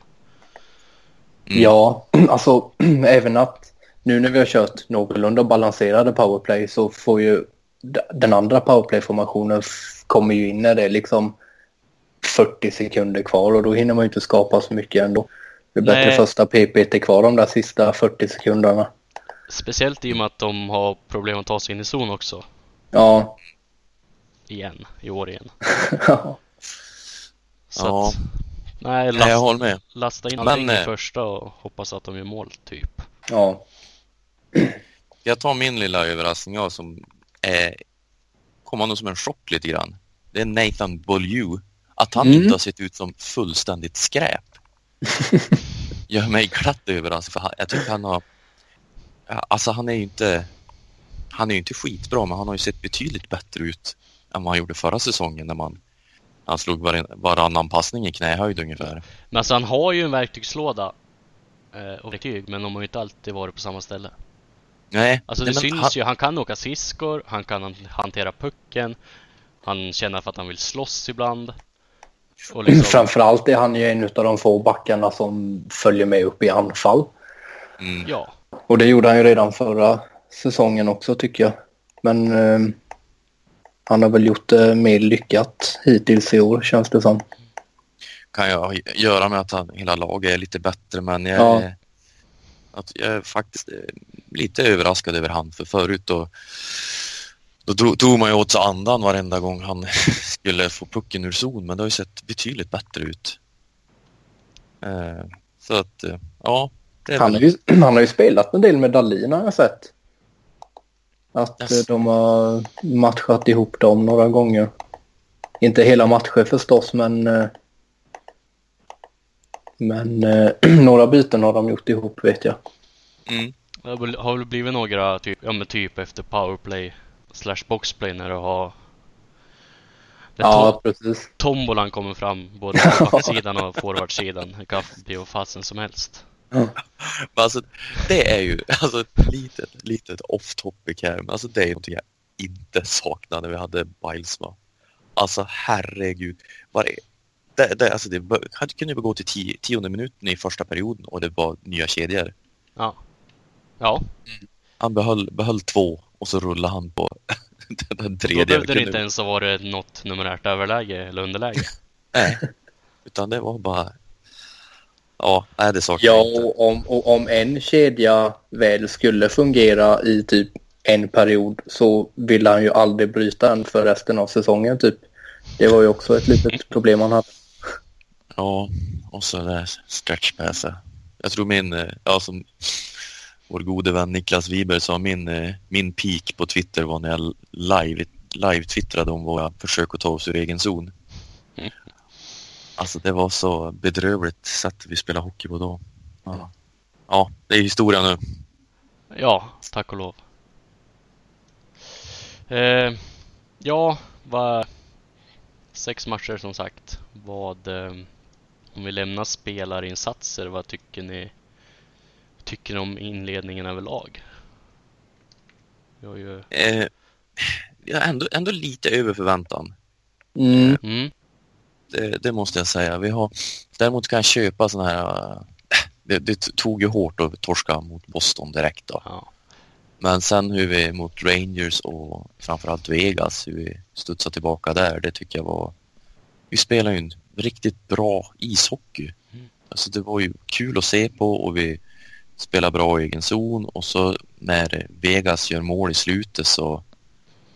[SPEAKER 3] Mm.
[SPEAKER 4] Ja, <clears throat> alltså <clears throat> även att nu när vi har kört någorlunda balanserade powerplay så får ju den andra powerplay-formationen kommer ju in när det är liksom 40 sekunder kvar och då hinner man ju inte skapa så mycket ändå. Det är bättre
[SPEAKER 2] Nej.
[SPEAKER 4] första PP är kvar de där sista 40 sekunderna.
[SPEAKER 2] Speciellt i och med att de har problem att ta sig in i zon också.
[SPEAKER 4] Ja,
[SPEAKER 2] Igen, i år igen.
[SPEAKER 4] ja, <laughs> <laughs>
[SPEAKER 2] Så
[SPEAKER 3] Ja.
[SPEAKER 2] att, nej,
[SPEAKER 3] Nej, jag
[SPEAKER 2] last,
[SPEAKER 3] håller med.
[SPEAKER 2] lasta in
[SPEAKER 3] Men,
[SPEAKER 2] i
[SPEAKER 3] eh,
[SPEAKER 2] första och hoppas att de gör mål, typ.
[SPEAKER 4] ja. <clears throat>
[SPEAKER 3] Jag tar min lilla överraskning jag som är, kommer nog som en chock lite grann. Det är Nathan Beaulieu. Att han
[SPEAKER 4] Mm.
[SPEAKER 3] inte har sett ut som fullständigt skräp. <laughs> Gör mig glatt överraskad för han, jag tycker han har... Alltså han är ju inte... Han är ju inte skitbra men han har ju sett betydligt bättre ut än vad han gjorde förra säsongen när man... Han slog varann, varannan passning i knähöjd ungefär.
[SPEAKER 2] Men alltså han har ju en verktygslåda eh, och verktyg, men de har ju inte alltid varit på samma ställe.
[SPEAKER 3] Nej,
[SPEAKER 2] Alltså det
[SPEAKER 3] nej,
[SPEAKER 2] syns
[SPEAKER 3] han,
[SPEAKER 2] ju, han kan åka skridskor, han kan han- hantera pucken, han känner för att han vill slåss ibland. Och liksom, <clears throat>
[SPEAKER 4] Framförallt är han ju en av de få backarna som följer med upp i anfall.
[SPEAKER 3] Mm,
[SPEAKER 2] ja,
[SPEAKER 4] Och det gjorde han ju redan förra säsongen också tycker jag. Men eh, han har väl gjort det mer lyckat hittills i år känns det som.
[SPEAKER 3] kan jag göra med att han, hela laget är lite bättre men jag,
[SPEAKER 4] Ja.
[SPEAKER 3] är, att jag är faktiskt eh, lite överraskad över han för förut då, då tog man ju åt sig andan varenda gång han <laughs> skulle få pucken ur zon men det har ju sett betydligt bättre ut. Eh, så att eh, ja,
[SPEAKER 4] Han har, ju, <clears throat> han har ju spelat en del med Dahlin har jag sett. Att
[SPEAKER 3] Yes.
[SPEAKER 4] eh, de har matchat ihop dem några gånger. Inte hela matcher förstås men eh, men eh, <clears throat> några byten har de gjort ihop vet jag.
[SPEAKER 3] mm,
[SPEAKER 2] det har väl- blivit några typ, ja men typ efter powerplay slash boxplay när du har
[SPEAKER 4] Ja,
[SPEAKER 2] to-
[SPEAKER 4] precis.
[SPEAKER 2] tombolan kommer fram både <laughs> på backsidan och forwardsidan. Det kan bli vad fasen som helst.
[SPEAKER 3] Men alltså, det är ju alltså, ett litet, litet off topic här men alltså det är någonting jag inte saknar när vi hade Bilesma. Alltså herregud. Var det, det, det, alltså det han kunde ju gå till tio, tionde minuten i första perioden och det var nya kedjor.
[SPEAKER 2] Ja. Ja,
[SPEAKER 3] Han behöll, behöll två och så rullade han på <laughs> den
[SPEAKER 2] då
[SPEAKER 3] tredje.
[SPEAKER 2] behövde det inte ens ha varit något numerärt överläge eller underläge. <laughs>
[SPEAKER 3] Nej, utan det var bara... Ja, nej det saknar
[SPEAKER 4] Ja, och om, och om en kedja väl skulle fungera i typ en period så ville han ju aldrig bryta den för resten av säsongen typ. Det var ju också ett litet problem han hade.
[SPEAKER 3] Ja, och så där stretchpasset. Jag tror min, eh, ja som vår gode vän Niklas Wiber sa, min, eh, min peak på Twitter var när jag live, live-twittrade om våra försök att ta oss ur egen zon.
[SPEAKER 2] Mm.
[SPEAKER 3] Alltså det var så bedrövligt sätt vi spelade hockey på då. Ja, ja det är historia nu.
[SPEAKER 2] Ja, tack och lov. Eh, ja, vad... Sex matcher som sagt. Vad... Eh, om vi lämnar spelarinsatser, vad tycker ni? Tycker ni om inledningen överlag? Vi har ju...
[SPEAKER 3] Eh, ja, ändå, ändå lite över förväntan.
[SPEAKER 4] Mm.
[SPEAKER 2] Mm,
[SPEAKER 3] Det, det måste jag säga. Vi har, däremot kan jag köpa sådana här... äh, Det, det tog ju hårt att torska mot Boston direkt då.
[SPEAKER 2] ja.
[SPEAKER 3] Men sen hur vi mot Rangers och framförallt Vegas, hur vi studsade tillbaka där, det tycker jag var... Vi spelar ju en riktigt bra ishockey.
[SPEAKER 2] Mm.
[SPEAKER 3] Alltså det var ju kul att se på och vi spelar bra i egen zon och så när Vegas gör mål i slutet så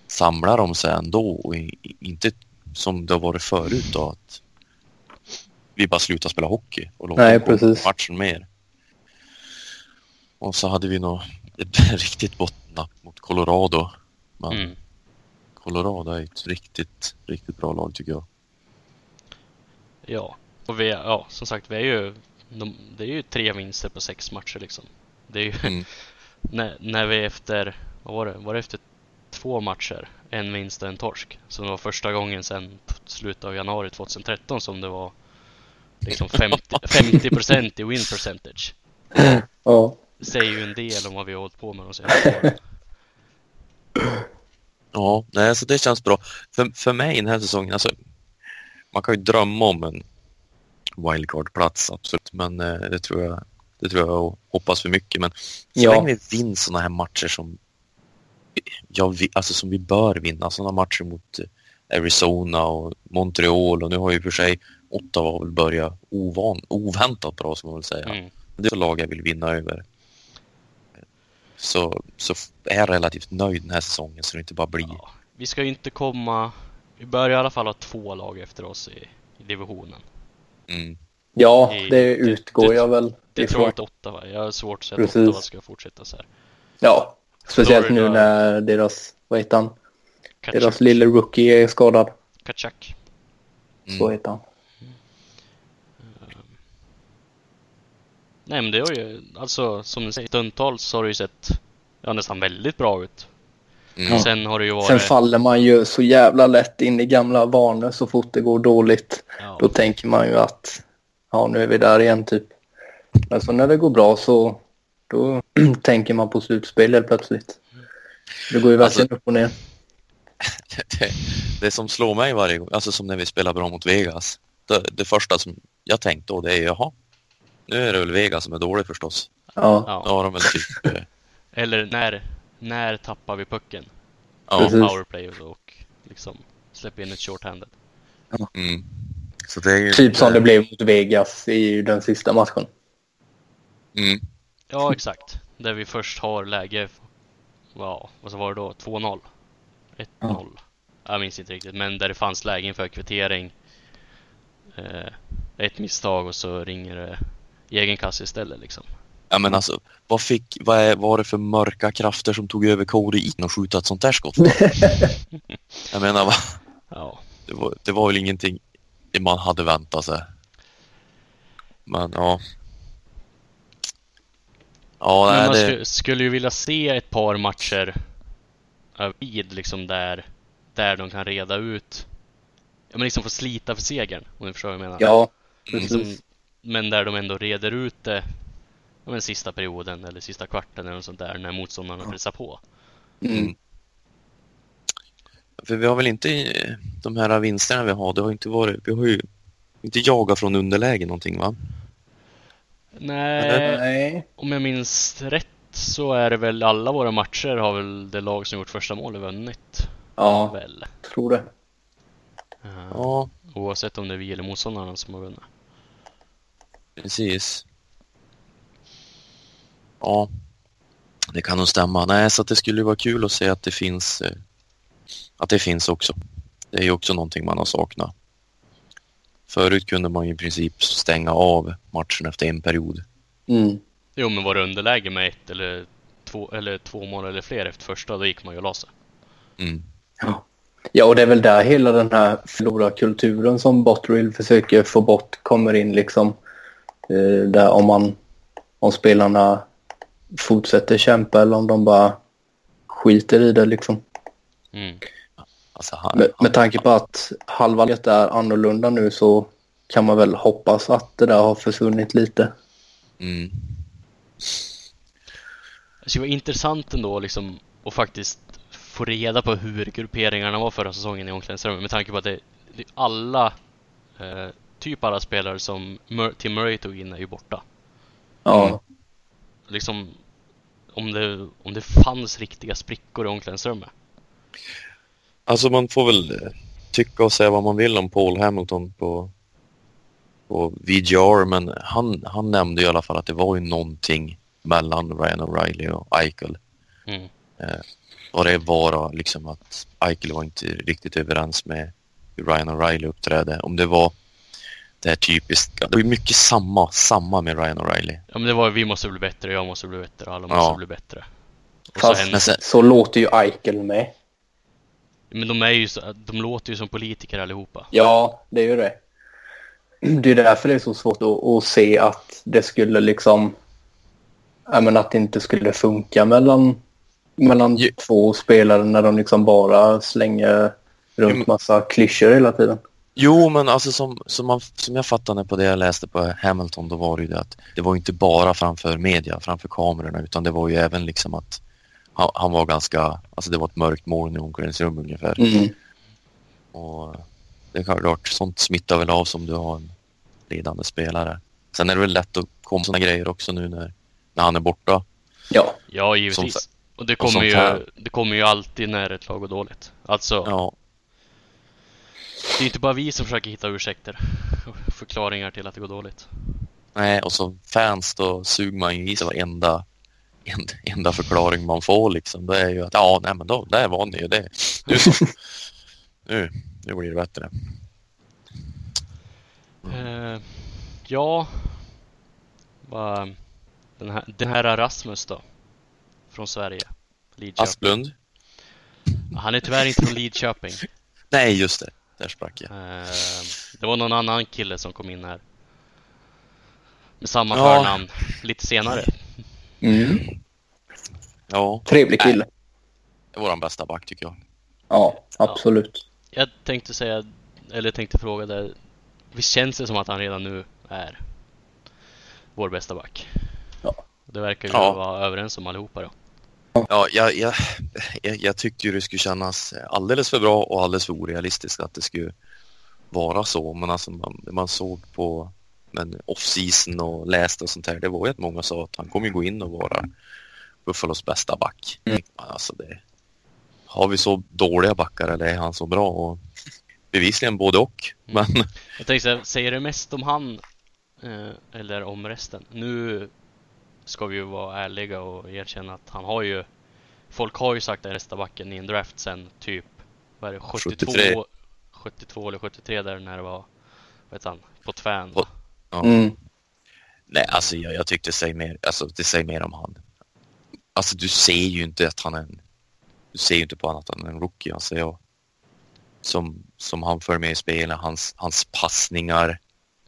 [SPEAKER 3] samlar de sig ändå och inte som det har varit förut då att vi bara slutar spela hockey och låter
[SPEAKER 4] Nej, precis.
[SPEAKER 3] matchen mer. Och så hade vi nog ett <laughs> riktigt bottennapp mot Colorado. Men
[SPEAKER 2] Mm.
[SPEAKER 3] Colorado är ett riktigt, riktigt bra lag tycker jag.
[SPEAKER 2] Ja, och vi, ja, som sagt, vi är ju, de, det är ju tre vinster på sex matcher liksom. Det är ju,
[SPEAKER 3] Mm. <laughs>
[SPEAKER 2] när, när vi efter, vad var det, var det efter två matcher, en vinst och en torsk. Så det var första gången sedan slutet av januari 2013 som det var liksom 50, 50% <laughs> i win percentage. <clears throat>
[SPEAKER 4] Ja.
[SPEAKER 2] Säger ju en del om vad vi har hållit på med de senaste åren. <clears throat>
[SPEAKER 3] Ja, nej, så det känns bra. För, för mig den här säsongen, alltså, man kan ju drömma om en wildcard-plats, absolut. Men eh, det tror jag det tror jag hoppas för mycket. Men så
[SPEAKER 4] Ja.
[SPEAKER 3] länge vi vinner sådana här matcher som, ja, vi, alltså som vi bör vinna, sådana matcher mot eh, Arizona och Montreal och nu har ju för sig Ottawa väl börjat ovan, oväntat bra, som man vill säga.
[SPEAKER 2] Mm.
[SPEAKER 3] Det är så lag jag vill vinna över. Så, så är jag relativt nöjd den här säsongen så det inte bara blir...
[SPEAKER 2] Ja, vi ska ju inte komma... Vi bör i alla fall ha två lag efter oss i, i divisionen.
[SPEAKER 3] Mm.
[SPEAKER 4] Ja,
[SPEAKER 2] I-
[SPEAKER 4] det utgår
[SPEAKER 2] det-
[SPEAKER 4] jag väl
[SPEAKER 2] Det tror
[SPEAKER 4] ifrån.
[SPEAKER 2] jag inte Ottawa. Jag har svårt att se att. Ottawa ska fortsätta så här.
[SPEAKER 4] Ja, speciellt nu
[SPEAKER 2] Florida-
[SPEAKER 4] när deras, vad heter han,
[SPEAKER 2] Kachuk,
[SPEAKER 4] deras lille rookie är skadad.
[SPEAKER 2] Kachuk.
[SPEAKER 4] Så
[SPEAKER 3] Mm.
[SPEAKER 4] heter han.
[SPEAKER 2] Nej men det har ju, alltså som ni säger, stundtals har det ju sett ja, nästan väldigt bra ut.
[SPEAKER 3] Mm.
[SPEAKER 2] Sen har det ju varit...
[SPEAKER 4] Sen faller man ju så jävla lätt in i gamla vanor så fort det går dåligt.
[SPEAKER 2] ja,
[SPEAKER 4] Då tänker man ju att ja, nu är vi där igen typ. Men så när det går bra så då <clears throat> tänker man på slutspel helt plötsligt. Det går ju verkligen
[SPEAKER 3] Alltså-
[SPEAKER 4] upp och ner. <laughs>
[SPEAKER 3] det, det som slår mig varje gång, alltså som när vi spelar bra mot Vegas. Det, det första som jag tänkte då det är jaha, nu är det väl Vegas som är dålig förstås.
[SPEAKER 4] Ja,
[SPEAKER 2] ja.
[SPEAKER 3] har de väl typ... <laughs> <laughs>
[SPEAKER 2] Eller när, när tappar vi pucken?
[SPEAKER 3] ja,
[SPEAKER 4] Precis.
[SPEAKER 2] Powerplay och liksom släpper in ett shorthanded.
[SPEAKER 3] mm. Så det är ju
[SPEAKER 4] typ som det blev mot Vegas i den sista matchen.
[SPEAKER 3] Mm.
[SPEAKER 2] Ja exakt. Där vi först har läge, wow, vad så var det då? 2-0? 1-0? Jag minns inte riktigt, men där det fanns läge inför kvittering. Eh, ett misstag och så ringer det i egen kasse istället liksom.
[SPEAKER 3] Ja men alltså, vad, fick, vad är, var det för mörka krafter som tog över Cody Eaton och skjuta ett sånt där skott? <laughs> jag menar, va?
[SPEAKER 2] Ja,
[SPEAKER 3] Det, var, det var väl ingenting man hade väntat sig. Men ja. Ja,
[SPEAKER 2] men man
[SPEAKER 3] det,
[SPEAKER 2] sku, skulle ju vilja se ett par matcher tid liksom där, där de kan reda ut, ja men liksom få slita för segern om du förstår vad jag menar.
[SPEAKER 4] Ja,
[SPEAKER 2] Liksom,
[SPEAKER 4] precis.
[SPEAKER 2] men där de ändå reder ut det ja, men sista perioden eller sista kvarten eller något sånt där när motståndarna pressar på.
[SPEAKER 4] Mm.
[SPEAKER 3] För vi har väl inte de här vinsterna vi har, det har inte varit, vi har ju inte jagat från underläge någonting va?
[SPEAKER 2] Nej,
[SPEAKER 4] Nej.
[SPEAKER 2] om jag minns rätt så är det väl alla våra matcher har väl det lag som gjort första målet vunnit.
[SPEAKER 4] Ja,
[SPEAKER 2] Väl.
[SPEAKER 4] tror det.
[SPEAKER 2] Uh,
[SPEAKER 3] Ja,
[SPEAKER 2] Oavsett om det är vi eller motståndarna som har vunnit.
[SPEAKER 3] precis. Ja, det kan nog stämma. Nej, så att det skulle vara kul att se att det finns, eh, att det finns också. Det är ju också någonting man har saknat. Förut kunde man ju i princip stänga av matchen efter en period.
[SPEAKER 4] Mm.
[SPEAKER 2] Jo men var det underläge med ett eller två, eller två mål eller fler efter första då gick man ju och la sig.
[SPEAKER 3] Mm.
[SPEAKER 4] Ja. ja, och det är väl där hela den här förlorarkulturen som Botterill försöker få bort kommer in liksom. Eh, där om man om spelarna fortsätter kämpa eller om de bara skiter i det liksom.
[SPEAKER 2] Mm.
[SPEAKER 3] Alltså han,
[SPEAKER 4] Med, med tanke på att halva laget är annorlunda nu så kan man väl hoppas att det där har försvunnit lite.
[SPEAKER 3] mm.
[SPEAKER 2] Det vara intressant ändå liksom att faktiskt få reda på hur grupperingarna var förra säsongen i omklädningsrummet med tanke på att det, det alla, eh, typ alla spelare som Mur- Tim Murray tog in är ju borta.
[SPEAKER 4] Ja,
[SPEAKER 3] Mm.
[SPEAKER 2] Liksom om det, om det fanns riktiga sprickor i omklädningsrummet.
[SPEAKER 3] Alltså man får väl eh, tycka och säga vad man vill om Paul Hamilton på, på VGR men han, han nämnde i alla fall att det var ju någonting mellan Ryan O'Reilly och Eichel.
[SPEAKER 2] Mm.
[SPEAKER 3] Och det var liksom att Eichel var inte riktigt överens med hur Ryan O'Reilly uppträdde. Om det var det här typiska. Det var ju mycket samma, samma med Ryan O'Reilly.
[SPEAKER 2] Ja men det var vi måste bli bättre, jag måste bli bättre, alla måste
[SPEAKER 3] Ja.
[SPEAKER 2] bli bättre. Och
[SPEAKER 4] Fast-
[SPEAKER 2] så hände,
[SPEAKER 3] Men sen,
[SPEAKER 4] så låter ju Eichel med.
[SPEAKER 2] Men de är ju så, de låter ju som politiker allihopa.
[SPEAKER 4] Ja, det är ju det. Det är därför det är så svårt att, att se att det skulle liksom... Men att det inte skulle funka mellan mellan
[SPEAKER 3] Ju-
[SPEAKER 4] två spelare när de liksom bara slänger runt
[SPEAKER 3] men-
[SPEAKER 4] massa klyschor hela tiden.
[SPEAKER 3] Jo, men alltså som, som, man, som jag fattade på det jag läste på Hamilton, då var det ju det att det var inte bara framför media, framför kamerorna, utan det var ju även liksom att han, han var ganska, alltså det var ett mörkt moln i omklädningsrum ungefär.
[SPEAKER 4] Mm.
[SPEAKER 3] Och det är klart, sånt smittar väl av som du har en ledande spelare. Sen är det väl lätt att komma sådana grejer också nu när, när han är borta.
[SPEAKER 4] Ja,
[SPEAKER 2] Ja, givetvis.
[SPEAKER 3] Som-
[SPEAKER 2] och det
[SPEAKER 3] och
[SPEAKER 2] kommer,
[SPEAKER 3] sånt
[SPEAKER 2] ju,
[SPEAKER 3] här.
[SPEAKER 2] det kommer ju alltid när ett lag går dåligt. Alltså,
[SPEAKER 3] Ja,
[SPEAKER 2] det är ju inte bara vi som försöker hitta ursäkter och förklaringar till att det går dåligt.
[SPEAKER 3] nej, och som fans då suger man ju i sig varenda en, enda förklaring man får liksom. Det är ju att ja, nej men då, där var ni ju det. Nu så. <laughs> nu, nu blir det bättre.
[SPEAKER 2] Eh, ja, vad, den, här, den här Rasmus då? Från Sverige. Lidköping.
[SPEAKER 3] Asplund?
[SPEAKER 2] Han är tyvärr inte från Lidköping. <laughs>
[SPEAKER 3] Nej, just det. Där sprack jag.
[SPEAKER 2] Eh, det var någon annan kille som kom in här. Med samma
[SPEAKER 3] Ja.
[SPEAKER 2] förnamn lite senare.
[SPEAKER 4] Mm.
[SPEAKER 3] Ja,
[SPEAKER 4] trevlig kille.
[SPEAKER 3] det var den bästa back tycker jag.
[SPEAKER 4] Ja, absolut.
[SPEAKER 2] Jag tänkte säga, eller tänkte fråga där. Visst känns det som att han redan nu är vår bästa back?
[SPEAKER 4] Ja.
[SPEAKER 2] Det verkar vi
[SPEAKER 3] Ja.
[SPEAKER 2] vara överens om allihopa då.
[SPEAKER 3] Ja, jag, jag, jag, jag tyckte ju det skulle kännas alldeles för bra och alldeles för orealistiskt att det skulle vara så. Men alltså man, man såg på men off-season och läste och sånt här, det var ju att många sa att han kommer gå in och vara Buffalos bästa back.
[SPEAKER 4] Mm.
[SPEAKER 3] Alltså det, har vi så dåliga backar eller är han så bra? Och bevisligen både och.
[SPEAKER 2] Mm.
[SPEAKER 3] Men
[SPEAKER 2] Jag tänkte säga, säger det mest om han eh, eller om resten? Nu ska vi ju vara ärliga och erkänna att han har ju Folk har ju sagt att bästa backen i en draft sen typ vad är det, 72,
[SPEAKER 3] 73.
[SPEAKER 2] 72 eller 73 där när det var vad heter han? Potvin
[SPEAKER 3] Pot- Ja.
[SPEAKER 4] Mm.
[SPEAKER 3] Nej, alltså jag, jag tyckte det säger mer, alltså det säger mer om han. Alltså du ser ju inte att han är en, du ser ju inte på han är en rookie, alltså jag. Som, som han för med i spelet, hans, hans passningar,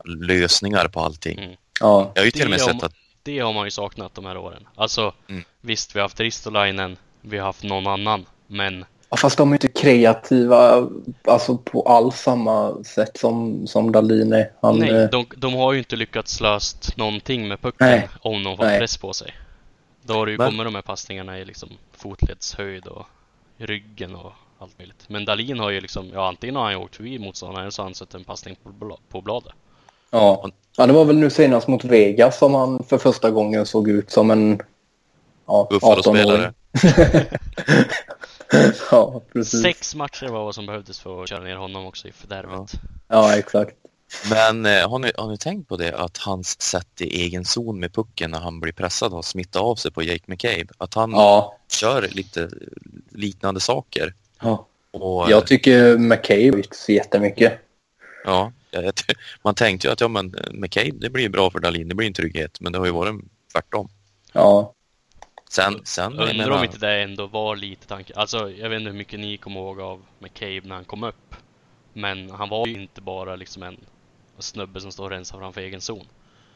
[SPEAKER 3] lösningar på allting.
[SPEAKER 2] Mm.
[SPEAKER 4] Ja,
[SPEAKER 3] Jag har ju till och med sett att,
[SPEAKER 2] Det har man ju saknat de här åren. Alltså
[SPEAKER 3] Mm.
[SPEAKER 2] visst, vi har haft Ristolainen, vi har haft någon annan, men
[SPEAKER 4] fast de är inte kreativa alltså på alls samma sätt som, som Dahlin är. Han,
[SPEAKER 2] nej,
[SPEAKER 4] eh,
[SPEAKER 2] de, de har ju inte lyckats löst någonting med pucken
[SPEAKER 4] Nej.
[SPEAKER 2] om de får
[SPEAKER 4] Nej.
[SPEAKER 2] press på sig. Då har det ju
[SPEAKER 3] Men-
[SPEAKER 2] kommit de här passningarna i liksom fotledshöjd och ryggen och allt möjligt. Men Dalin har ju liksom, ja antingen har han åkt förbi motståndaren eller så har han sett en passning på, på bladet.
[SPEAKER 4] ja. ja, det var väl nu senast mot Vegas som han för första gången såg ut som en ja,
[SPEAKER 3] Buffalo-spelare.
[SPEAKER 4] 18-åring. <laughs> <laughs> <laughs> ja, precis.
[SPEAKER 2] Sex matcher var vad som behövdes för att köra ner honom också i fördärvet.
[SPEAKER 4] Ja, exakt.
[SPEAKER 3] men eh, har, ni, har ni tänkt på det att hans sätt i egen zon med pucken när han blir pressad har smittat av sig på Jake McCabe? Att han
[SPEAKER 4] Ja,
[SPEAKER 3] kör lite liknande saker.
[SPEAKER 4] ja.
[SPEAKER 3] Och,
[SPEAKER 4] Jag tycker McCabe så jättemycket.
[SPEAKER 3] Ja, man tänkte ju att ja, men eh, McCabe, det blir bra för Dahlin, det blir en trygghet, men det har ju varit tvärtom.
[SPEAKER 4] Ja,
[SPEAKER 3] Sen, sen jag
[SPEAKER 2] Undrar
[SPEAKER 3] menar,
[SPEAKER 2] om inte det ändå var lite tanke. Alltså, jag vet inte hur mycket ni kommer ihåg av McCabe när han kom upp. Men han var ju inte bara liksom en snubbe som står och rensar framför egen zon.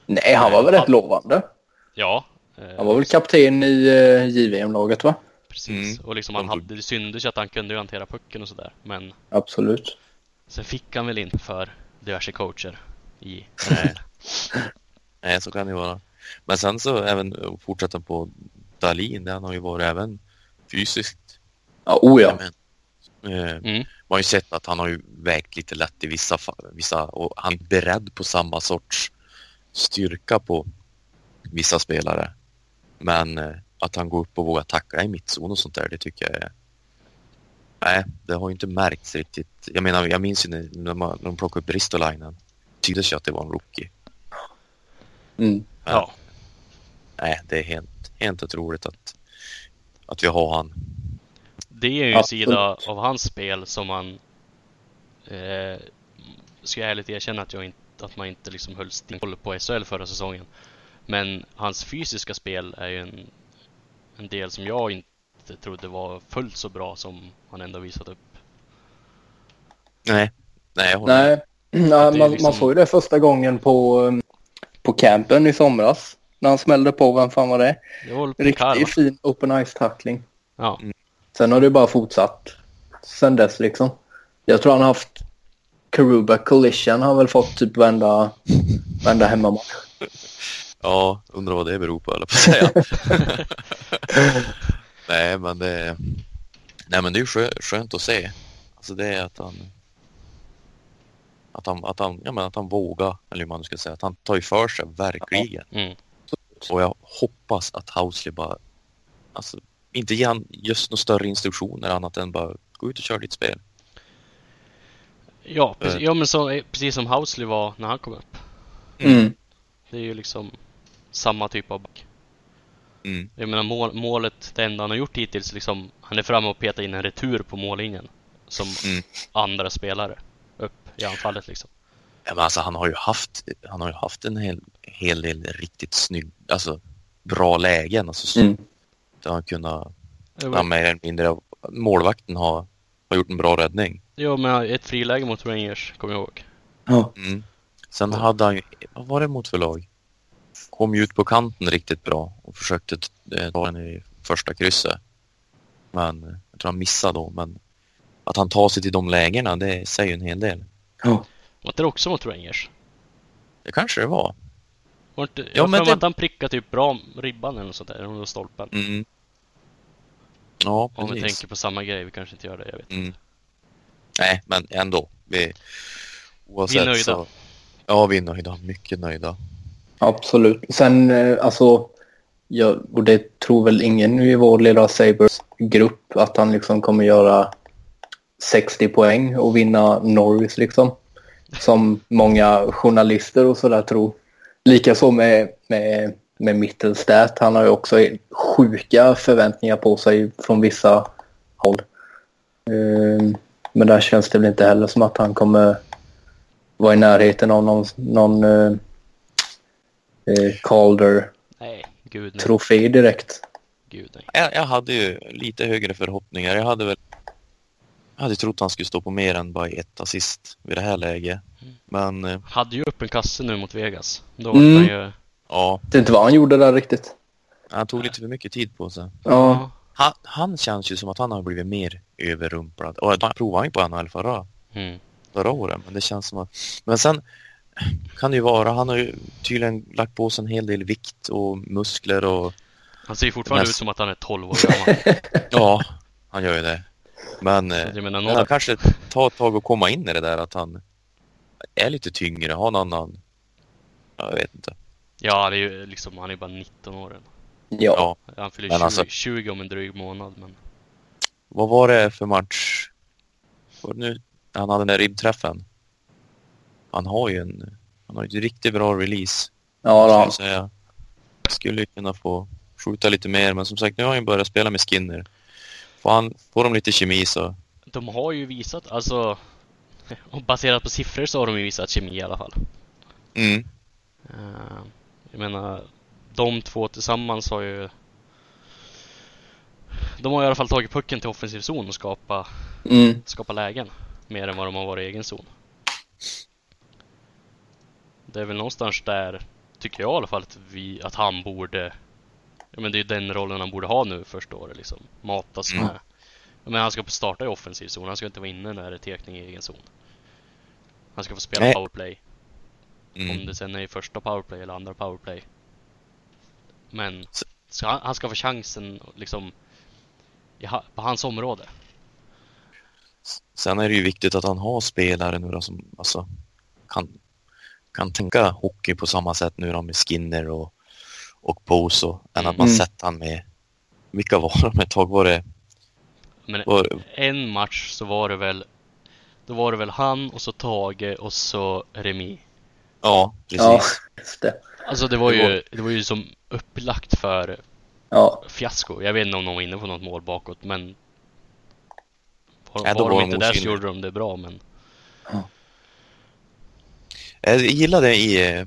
[SPEAKER 4] nej, han var väl rätt lovande.
[SPEAKER 2] Ja. eh,
[SPEAKER 4] Han var väl kapten i uh, JVM-laget, va?
[SPEAKER 2] Precis.
[SPEAKER 3] Mm.
[SPEAKER 2] Och liksom han
[SPEAKER 3] tog-
[SPEAKER 2] hade, det syntes ju att han kunde ju hantera pucken och sådär. Men
[SPEAKER 4] Absolut.
[SPEAKER 2] sen fick han väl inte för diverse coacher i
[SPEAKER 3] nej, så kan det ju vara. Men sen så även eh, fortsätta på Dahlin, där han har ju varit även fysiskt.
[SPEAKER 4] Ja, oh ja.
[SPEAKER 3] Men, eh,
[SPEAKER 2] Mm.
[SPEAKER 3] Man har ju sett att han har ju vägt lite lätt i vissa, vissa och han är beredd på samma sorts styrka på vissa spelare. Men eh, att han går upp och vågar tackla i mittzon och sånt där, det tycker jag är... Nej, det har ju inte märkts riktigt. Jag menar, jag minns ju när, när, man, när de plockade upp Ristolainen. Det tycktes ju att det var en rookie.
[SPEAKER 4] Mm.
[SPEAKER 2] Ja.
[SPEAKER 3] Nej, det är helt, helt otroligt att, att vi har han.
[SPEAKER 2] Det är ju en sida av hans spel som man eh, ska jag ärligt erkänna att, jag inte, att man inte liksom höll stenkoll på SHL förra säsongen. Men hans fysiska spel är ju en, en del som jag inte trodde var fullt så bra som han ändå visat upp.
[SPEAKER 3] Nej, nej, jag håller.
[SPEAKER 4] Nej, <clears throat>
[SPEAKER 2] är
[SPEAKER 4] man,
[SPEAKER 2] liksom-
[SPEAKER 4] man såg ju det första gången på, på campen i somras. När han smällde på, vem fan var det?
[SPEAKER 2] Det var?
[SPEAKER 4] Riktigt fin open ice-tackling.
[SPEAKER 2] Ja.
[SPEAKER 4] Sen har det bara fortsatt sen dess liksom. Jag tror han har haft Karuba Collision har väl fått typ varenda, varenda hemmamatch. <laughs>
[SPEAKER 3] Ja, undrar vad det beror på, eller på att säga. <laughs> Nej, men det, nej, men det är ju skönt att se. Alltså det är att han, att han, att han, ja, men att han vågar, eller hur man ska säga, att han tar ju för sig verkligen.
[SPEAKER 2] Mm.
[SPEAKER 3] Och jag hoppas att Housley bara, alltså inte ger han just några större instruktioner annat än bara gå ut och köra ditt spel.
[SPEAKER 2] Ja, precis,
[SPEAKER 3] Eh.
[SPEAKER 2] ja men så, precis som Housley var när han kom upp.
[SPEAKER 4] Mm.
[SPEAKER 2] Det är ju liksom samma typ av back.
[SPEAKER 3] Mm.
[SPEAKER 2] Jag menar mål, målet, det enda han har gjort hittills liksom, han är framme och petar in en retur på mållinjen. Som
[SPEAKER 3] Mm.
[SPEAKER 2] andra spelare upp i anfallet liksom.
[SPEAKER 3] Ja, men alltså, han har ju haft, han har ju haft en hel, hel del riktigt snygg, alltså bra lägen. Alltså,
[SPEAKER 4] Mm.
[SPEAKER 3] Där han kunnat,
[SPEAKER 2] var-
[SPEAKER 3] mer eller mindre, målvakten har, har gjort en bra räddning.
[SPEAKER 2] Ja, men ett friläge mot Rangers, kommer jag ihåg.
[SPEAKER 4] Ja.
[SPEAKER 3] Mm. Sen hade han ju, vad var det mot för lag? Kom ju ut på kanten riktigt bra och försökte t- ta den i första krysset. Men eh, jag tror han missade då, men att han tar sig till de lägena, det säger ju en hel del.
[SPEAKER 4] Ja.
[SPEAKER 2] Var det också mot Rangers?
[SPEAKER 3] Det kanske det var.
[SPEAKER 2] Var inte,
[SPEAKER 3] Ja,
[SPEAKER 2] jag har
[SPEAKER 3] men
[SPEAKER 2] för mig
[SPEAKER 3] det-
[SPEAKER 2] att han prickade typ bra ribban eller något sånt där, eller stolpen.
[SPEAKER 3] Mm. Ja,
[SPEAKER 2] Om vi
[SPEAKER 3] precis.
[SPEAKER 2] tänker på samma grej, vi kanske inte gör det, jag vet
[SPEAKER 3] Mm. Nej, men ändå. Vi, oavsett
[SPEAKER 2] Vi är nöjda.
[SPEAKER 3] Så, ja, vi är nöjda. Mycket nöjda.
[SPEAKER 4] Absolut. Sen eh, alltså, jag, och det tror väl ingen i vår lilla Sabres grupp att han liksom kommer göra 60 poäng och vinna Norris liksom. Som många journalister och sådär tror. Likaså med, med, med Mittelstat. Han har ju också sjuka förväntningar på sig från vissa håll. Ehm, Men där känns det väl inte heller som att han kommer vara i närheten av någon, någon eh, eh, Calder
[SPEAKER 2] Nej, gud nej.
[SPEAKER 4] trofé direkt.
[SPEAKER 2] Gud nej.
[SPEAKER 3] Jag, jag hade ju lite högre förhoppningar. Jag hade väl jag hade trott han skulle stå på mer än bara ett assist vid det här läget. Men eh,
[SPEAKER 2] Hade ju upp en kasse nu mot Vegas. Då
[SPEAKER 4] Mm.
[SPEAKER 2] var han ju...
[SPEAKER 3] ja,
[SPEAKER 4] Det är inte vad han gjorde där riktigt.
[SPEAKER 3] han tog lite för mycket tid på sig.
[SPEAKER 4] Ja,
[SPEAKER 3] Han, han känns ju som att han har blivit mer överrumplad. Och han provade ju på NHL förra,
[SPEAKER 2] Mm.
[SPEAKER 3] förra året, men det känns som att... Men sen kan det ju vara, han har ju tydligen lagt på sig en hel del vikt och muskler och
[SPEAKER 2] Han ser ju fortfarande
[SPEAKER 3] mest-
[SPEAKER 2] ut som att han är 12 år gammal. <laughs>
[SPEAKER 3] ja, han gör ju det. Men eh,
[SPEAKER 2] Jag menar,
[SPEAKER 3] Ja,
[SPEAKER 2] någon...
[SPEAKER 3] kanske ta ett tag att komma in i det där att han är lite tyngre, har en annan... Ja, jag vet inte.
[SPEAKER 2] Ja, han är ju liksom, han är bara 19 år än.
[SPEAKER 4] ja.
[SPEAKER 3] Ja,
[SPEAKER 2] Han fyller
[SPEAKER 3] Men
[SPEAKER 2] 20,
[SPEAKER 3] alltså-
[SPEAKER 2] 20 om en dryg månad, men...
[SPEAKER 3] vad var det för match? Var det nu han hade den där ribbträffen? Han har ju en... Han har ju ett riktigt bra release.
[SPEAKER 4] ja
[SPEAKER 3] skulle
[SPEAKER 4] då.
[SPEAKER 3] jag säga. Skulle kunna få skjuta lite mer, men som sagt, nu har han ju börjat spela med Skinner. Får, han, får de lite kemi så...
[SPEAKER 2] De har ju visat, alltså... <laughs> Och baserat på siffror så har de ju visat kemi i alla fall.
[SPEAKER 3] Mm.
[SPEAKER 2] Eh, jag menar, de två tillsammans har ju... De har i alla fall tagit pucken till offensiv zon och skapa,
[SPEAKER 4] Mm.
[SPEAKER 2] skapa lägen. Mer än vad de har varit i egen zon. Det är väl någonstans där, tycker jag i alla fall, att, vi, att han borde... Ja men det är den rollen han borde ha nu första året liksom. Matas
[SPEAKER 3] Mm.
[SPEAKER 2] med... Ja, men han ska starta i offensiv zon, han ska inte vara inne när det är tekning i egen zon. Han ska få spela
[SPEAKER 3] Nej.
[SPEAKER 2] powerplay. Om
[SPEAKER 3] Mm.
[SPEAKER 2] det sen är i första powerplay eller andra powerplay. Men han, han ska få chansen liksom i, på hans område.
[SPEAKER 3] Sen är det ju viktigt att han har spelare nu då som alltså, kan, kan tänka hockey på samma sätt nu då med Skinner och, och Boso än att man
[SPEAKER 4] Mm.
[SPEAKER 3] sett han med vilka var de ett tag? Var det,
[SPEAKER 2] Men
[SPEAKER 3] var,
[SPEAKER 2] en match så var det väl Då var det väl han och så Tage och så Remi.
[SPEAKER 3] ja, precis.
[SPEAKER 4] Ja.
[SPEAKER 2] Alltså det var ju, det var ju som upplagt för
[SPEAKER 4] Ja,
[SPEAKER 2] fiasko. Jag vet inte om de var inne på något mål bakåt men Var,
[SPEAKER 3] Nej, då
[SPEAKER 2] var
[SPEAKER 3] var
[SPEAKER 2] de inte där så gjorde de det bra men
[SPEAKER 3] Jag gillade i,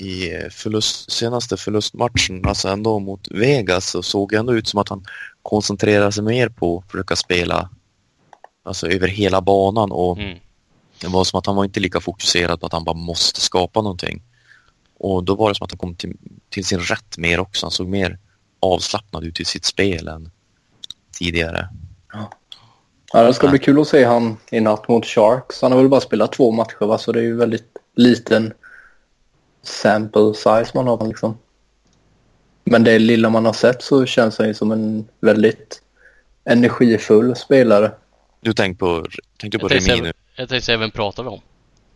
[SPEAKER 3] i förlust, senaste förlustmatchen, alltså ändå mot Vegas, så såg det ändå ut som att han koncentrerade sig mer på att försöka spela alltså över hela banan och
[SPEAKER 2] mm.
[SPEAKER 3] det var som att han var inte lika fokuserad på att han bara måste skapa någonting. Och då var det som att han kom till, till sin rätt mer också. Han såg mer avslappnad ut i sitt spel än, tidigare.
[SPEAKER 4] Ja, det ska bli kul att se han i natt mot Sharks. Han har väl bara spelat två matcher va? så det är ju väldigt liten sample size man har liksom. Men det lilla man har sett så känns han ju som en väldigt energifull spelare.
[SPEAKER 3] Du tänkte på, tänkte på
[SPEAKER 2] Jag
[SPEAKER 3] Remi nu?
[SPEAKER 2] jag tänkte säga, vem pratar vi om?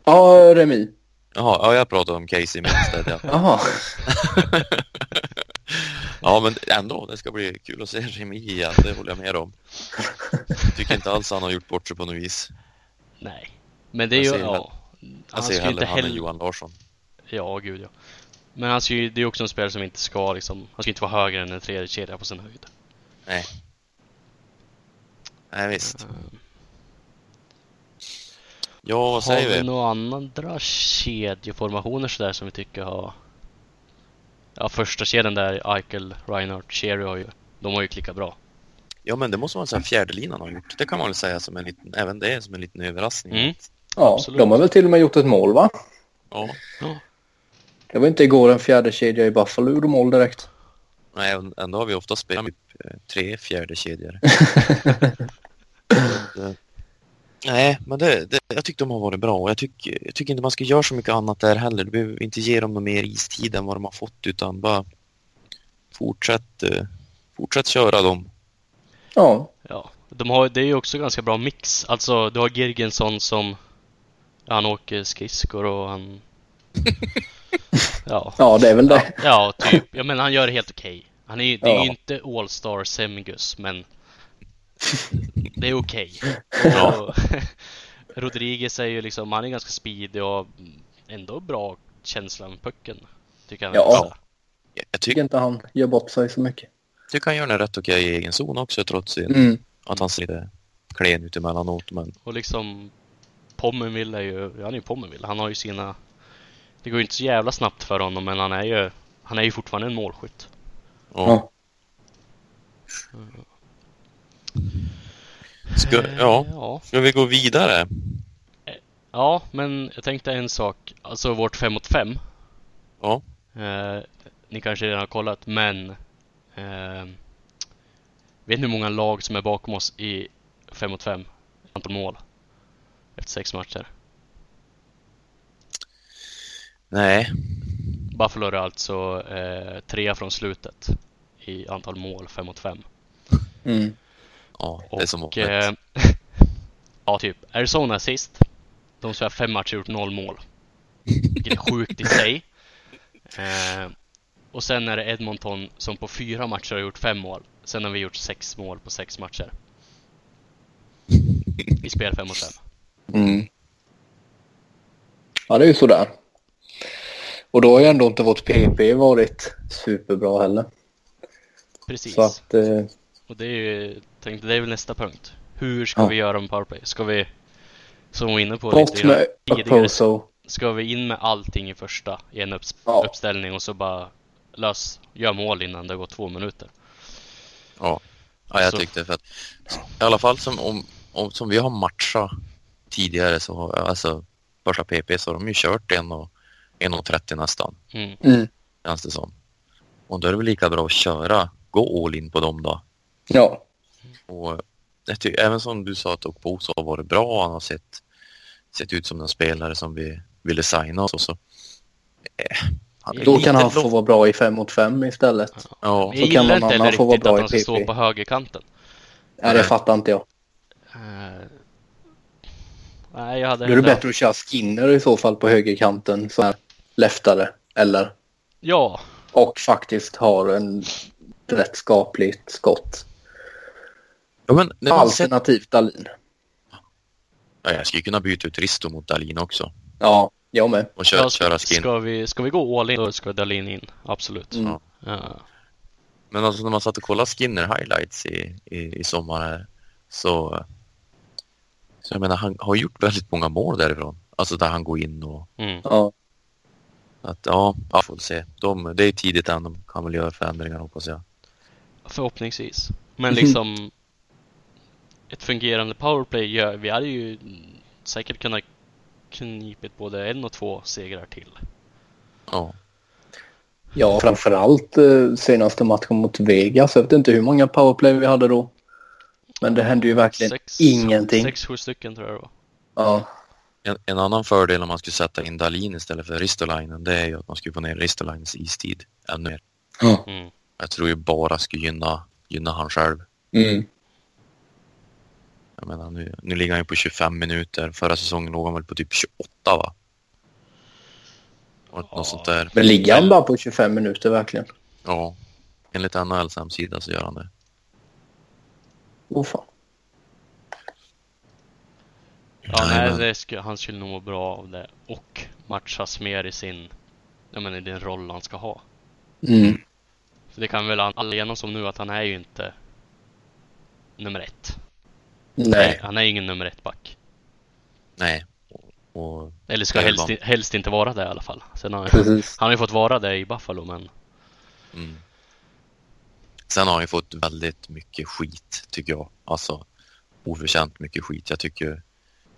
[SPEAKER 4] Ja, Remi.
[SPEAKER 3] Jaha, ja, jag pratade om Casey Minstead. Ja. <laughs>
[SPEAKER 4] Jaha. <laughs>
[SPEAKER 3] ja, men ändå, det ska bli kul att se Remi igen, det håller jag med om. Jag tycker inte alls han har gjort bort sig på något vis.
[SPEAKER 2] Nej. Men det är
[SPEAKER 3] Jag
[SPEAKER 2] ju,
[SPEAKER 3] ser
[SPEAKER 2] ja.
[SPEAKER 3] Jag
[SPEAKER 2] Han
[SPEAKER 3] ser hellre han än
[SPEAKER 2] heller...
[SPEAKER 3] Johan Larsson.
[SPEAKER 2] Ja, gud ja. Men han ska ju, det är ju också en spelare som inte ska liksom, han ska inte vara högre än en tredje kedja på sin höjd.
[SPEAKER 3] Nej. Nej, visst. Ja, vad
[SPEAKER 2] Har
[SPEAKER 3] säger
[SPEAKER 2] vi
[SPEAKER 3] vi?
[SPEAKER 2] några andra kedjeformationer sådär som vi tycker har... Ja, första kedjan där, Eichel, Reinhardt, Cherry har ju... De har ju klickat bra.
[SPEAKER 3] Ja, men det måste man säga fjärdelinan har gjort. Det kan man väl säga som en liten, även det som en liten överraskning.
[SPEAKER 2] Mm.
[SPEAKER 4] Ja,
[SPEAKER 2] Absolut.
[SPEAKER 4] de har väl till och med gjort ett mål va?
[SPEAKER 3] Ja.
[SPEAKER 4] Det var inte igår en fjärde kedja i Buffalo gjorde mål direkt.
[SPEAKER 3] Nej, ändå har vi ofta spelat med eh, tre fjärde kedjor. <laughs> Det- Nej, men det, det, jag tycker de har varit bra och jag tycker, jag tycker inte man ska göra så mycket annat där heller. Du behöver inte ge dem någon mer istid än vad de har fått utan bara fortsätt, eh, fortsätt köra dem.
[SPEAKER 4] Ja,
[SPEAKER 2] Ja, de har, det är ju också ganska bra mix. Alltså, du har Girgensson som... Han åker skridskor och han... <laughs> <laughs> Ja,
[SPEAKER 4] ja det är väl det.
[SPEAKER 2] ja typ. Jag menar, han gör det helt okej. Han är, det är ju inte All-Star Semgus, men... <laughs> Det är okej.
[SPEAKER 3] Ja.
[SPEAKER 2] Och <laughs> Rodriguez är ju liksom, han är ganska speedig och ändå bra känsla med pucken. Tycker jag.
[SPEAKER 4] Ja.
[SPEAKER 3] Jag
[SPEAKER 4] tycker inte han gör bort sig så mycket.
[SPEAKER 3] tycker han gör det rätt okej i egen zon också trots sin,
[SPEAKER 4] Mm.
[SPEAKER 3] att han ser lite klen ut emellanåt. Men
[SPEAKER 2] Och liksom Pommenville är ju, han är ju Pommenville. Han har ju sina... Det går ju inte så jävla snabbt för honom men han är ju, han är ju fortfarande en målskytt.
[SPEAKER 3] ja.
[SPEAKER 4] Ja.
[SPEAKER 3] Ska, ja,
[SPEAKER 2] ja.
[SPEAKER 3] ska vi gå vidare?
[SPEAKER 2] Ja, men jag tänkte en sak. Alltså vårt 5 mot 5.
[SPEAKER 3] Ja.
[SPEAKER 2] Eh, ni kanske redan har kollat, men... Eh, vet ni hur många lag som är bakom oss i 5 mot 5? Antal mål. Efter sex matcher.
[SPEAKER 3] Nej,
[SPEAKER 2] Buffalo är alltså eh, trea från slutet i antal mål 5 mot 5.
[SPEAKER 4] Mm.
[SPEAKER 3] ja, det är som
[SPEAKER 2] Och, eh, <laughs> ja, typ. Arizona är sist. De spelar fem matcher gjort noll mål. Vilket är sjukt i sig. <laughs> Eh, och sen är det Edmonton som på fyra matcher har gjort fem mål. Sen har vi gjort sex mål på sex matcher. I spel fem mot fem.
[SPEAKER 4] Mm. Ja, det är ju sådär. Och då har ju ändå inte vårt PP varit superbra heller.
[SPEAKER 2] Precis.
[SPEAKER 4] Så att, eh,
[SPEAKER 2] Och det är ju, tänkte, det är väl nästa punkt. Hur ska
[SPEAKER 4] Ja.
[SPEAKER 2] vi göra med powerplay? Ska vi, som vi var inne på
[SPEAKER 4] bort
[SPEAKER 2] lite
[SPEAKER 4] med
[SPEAKER 2] tidigare. Ska vi in med allting i första i en upps-
[SPEAKER 4] Ja.
[SPEAKER 2] uppställning och så bara lös, gör mål innan det går två minuter?
[SPEAKER 3] Ja, ja jag
[SPEAKER 2] Så-
[SPEAKER 3] tyckte för att i alla fall som, om, om, som vi har matchat tidigare så alltså första PP så har de ju kört en och 1.30 nästan,
[SPEAKER 2] Mm.
[SPEAKER 4] Mm.
[SPEAKER 3] känns det som. Och då är det väl lika bra att köra, gå all in på dem då.
[SPEAKER 4] Ja,
[SPEAKER 3] Och jag tycker, även som du sa att Okposo har varit bra, han har sett, sett ut som den spelare som vi ville signa oss och så. Eh,
[SPEAKER 4] då kan han få vara bra i fem mot fem istället.
[SPEAKER 3] Ja,
[SPEAKER 2] Jag
[SPEAKER 4] så kan
[SPEAKER 2] gillar
[SPEAKER 4] någon
[SPEAKER 2] inte
[SPEAKER 4] annan
[SPEAKER 2] heller
[SPEAKER 4] få vara
[SPEAKER 2] riktigt
[SPEAKER 4] bra
[SPEAKER 2] att
[SPEAKER 4] i
[SPEAKER 2] han ska stå
[SPEAKER 4] PP.
[SPEAKER 2] på högerkanten.
[SPEAKER 4] Nej, det fattar inte jag.
[SPEAKER 2] Eh, nej, jag hade
[SPEAKER 4] Då är det bättre att köra Skinner i så fall på högerkanten så här leftare. Eller
[SPEAKER 2] Ja,
[SPEAKER 4] och faktiskt har en rätt skapligt skott.
[SPEAKER 3] ja men man sett,
[SPEAKER 4] Alternativt Dahlin.
[SPEAKER 3] ja, jag skulle kunna byta ut Risto mot Dahlin också
[SPEAKER 4] Ja, jag med.
[SPEAKER 3] och köra,
[SPEAKER 2] ja,
[SPEAKER 3] köra skin.
[SPEAKER 2] ska, vi, ska vi gå all in då ska Dahlin in. Absolut.
[SPEAKER 4] Mm.
[SPEAKER 3] Ja.
[SPEAKER 2] Ja.
[SPEAKER 3] Men alltså när man satt och kollade Skinner highlights i, i, i sommar här så, så jag menar han har gjort väldigt många mål därifrån. Alltså där han går in och
[SPEAKER 2] Mm.
[SPEAKER 4] Ja.
[SPEAKER 3] Att ja, jag får se. De, det är tidigt än, de kan väl göra förändringar hoppas jag.
[SPEAKER 2] Förhoppningsvis. Men liksom ett fungerande powerplay gör, vi hade ju säkert kunnat knipit både en och två segrar till.
[SPEAKER 3] Ja,
[SPEAKER 4] Ja, framförallt eh, senaste matchen mot Vegas. Jag vet inte hur många powerplay vi hade då. Men det hände ju verkligen
[SPEAKER 2] Sex,
[SPEAKER 4] ingenting.
[SPEAKER 2] Sex, sju stycken tror jag det var.
[SPEAKER 4] Ja.
[SPEAKER 3] En, en annan fördel om man skulle sätta in Dalin istället för Ristolainen det är ju att man skulle få ner Ristolainens istid ännu mer.
[SPEAKER 2] Mm.
[SPEAKER 3] Jag tror ju bara skulle gynna, gynna han själv.
[SPEAKER 4] Mm.
[SPEAKER 3] Jag menar, nu, nu ligger han ju på 25 minuter. Förra säsongen låg han väl på typ 28 va? Och
[SPEAKER 2] Ja.
[SPEAKER 3] Något sånt där.
[SPEAKER 4] Men ligger han bara på 25 minuter verkligen?
[SPEAKER 3] Ja. Enligt NHLs hemsida så gör han det.
[SPEAKER 4] Oh fan.
[SPEAKER 2] Nej,
[SPEAKER 3] Jajamän.
[SPEAKER 2] det skulle, han skulle nog må bra av det. Och matchas mer i sin, jag menar, i den roll han ska ha.
[SPEAKER 4] Mm.
[SPEAKER 2] Så det kan väl alla enas om nu att han är ju inte nummer ett.
[SPEAKER 4] Nej.
[SPEAKER 2] Han är ingen nummer ett back.
[SPEAKER 3] Nej. Och,
[SPEAKER 2] Eller ska helst, helst inte vara det i alla fall. Sen har,
[SPEAKER 4] Precis.
[SPEAKER 2] han har ju fått vara det i Buffalo men
[SPEAKER 3] mm. Sen har han ju fått väldigt mycket skit tycker jag. Alltså oförtjänt mycket skit. Jag tycker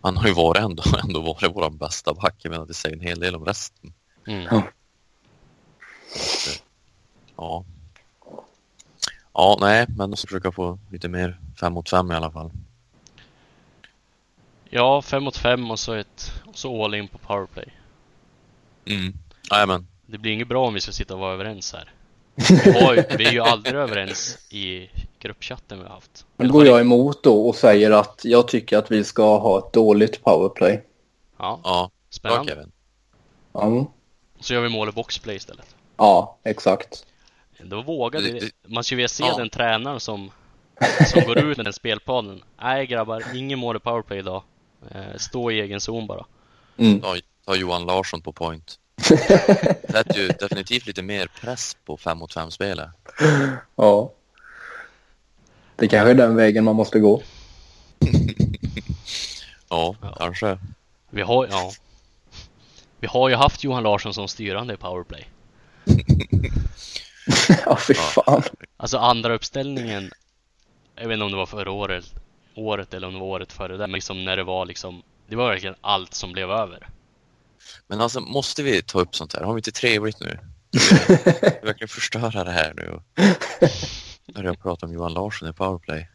[SPEAKER 3] han har ju varit ändå, <laughs> ändå varit vår bästa back. Jag menar det säger en hel del om resten.
[SPEAKER 2] mm.
[SPEAKER 4] Ja.
[SPEAKER 3] Ja, nej, men måste försöka få lite mer fem mot fem i alla fall.
[SPEAKER 2] Ja, fem mot fem och så ett och så all in på powerplay.
[SPEAKER 3] Mm. Jajamän.
[SPEAKER 2] Det blir inget bra om vi ska sitta och vara överens här. Ju, vi är ju aldrig överens i gruppchatten vi har haft.
[SPEAKER 4] Nu går jag emot då och säger att jag tycker att vi ska ha ett dåligt powerplay.
[SPEAKER 2] Ja,
[SPEAKER 3] Ja, bra
[SPEAKER 2] spännande.
[SPEAKER 3] Kevin.
[SPEAKER 4] Ja,
[SPEAKER 2] Så gör vi mål i boxplay istället.
[SPEAKER 4] ja exakt.
[SPEAKER 2] Då
[SPEAKER 3] Det-
[SPEAKER 2] vi. Man skulle vilja se
[SPEAKER 3] Ja.
[SPEAKER 2] den tränaren som, som går ut med den spelplanen. Nej grabbar, ingen mål i powerplay idag. Eh, Stå i egen zon bara.
[SPEAKER 4] Mm.
[SPEAKER 3] Ta, ta Johan Larsson på point. <laughs> Sätter ju definitivt lite mer press på fem mot fem spelet.
[SPEAKER 4] Ja. Det kanske är den vägen man måste gå. <laughs>
[SPEAKER 3] Ja,
[SPEAKER 2] Ja.
[SPEAKER 3] kanske.
[SPEAKER 2] Vi har, ja. Vi har ju haft Johan Larsson som styrande i powerplay. <laughs>
[SPEAKER 4] ja, fy fan.
[SPEAKER 2] Alltså andra uppställningen, jag vet inte om det var förra året, året eller om det var året före det, men liksom när det var liksom, det var verkligen allt som blev över.
[SPEAKER 3] Men alltså, måste vi ta upp sånt här? Har vi inte trevligt nu? <laughs> Vi verkligen förstöra det här nu. När jag pratar om Johan Larsson i powerplay.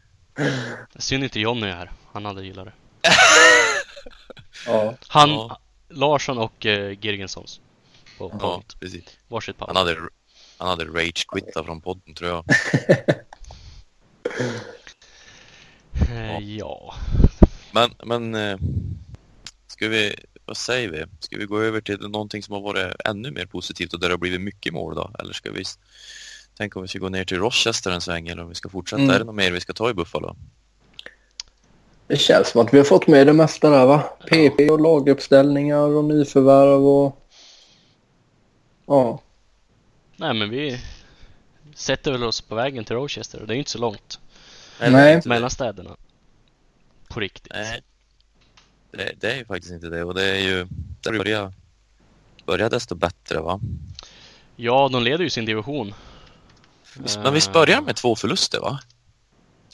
[SPEAKER 2] Synd inte Jonny är här, han hade gillat det. <laughs>
[SPEAKER 4] Ja.
[SPEAKER 2] Han,
[SPEAKER 3] Ja.
[SPEAKER 2] Larsson och uh, Girgensons på
[SPEAKER 3] Ja, precis.
[SPEAKER 2] Varsitt
[SPEAKER 3] Han
[SPEAKER 2] power.
[SPEAKER 3] hade, han hade rage-quittat från podden tror jag. <laughs>
[SPEAKER 2] Eh, ja.
[SPEAKER 3] Men, men eh, ska vi, vad säger vi? Ska vi gå över till någonting som har varit ännu mer positivt och där det har blivit mycket mål då? Eller ska vi tänka om vi ska gå ner till Rochester en sväng eller om vi ska fortsätta?
[SPEAKER 4] Mm.
[SPEAKER 3] Är det något mer vi ska ta i Buffalo?
[SPEAKER 4] Det känns som att vi har fått med det mesta där va? PP och laguppställningar och nyförvärv och... Ja.
[SPEAKER 2] Nej men vi sätter väl oss på vägen till Rochester och det är ju inte så långt
[SPEAKER 4] Nej.
[SPEAKER 2] mellan städerna. På riktigt.
[SPEAKER 3] Nej, det, det är ju faktiskt inte det och det är ju, det börjar, börjar desto bättre va?
[SPEAKER 2] Ja, de leder ju sin division.
[SPEAKER 3] Men visst börjar med två förluster va?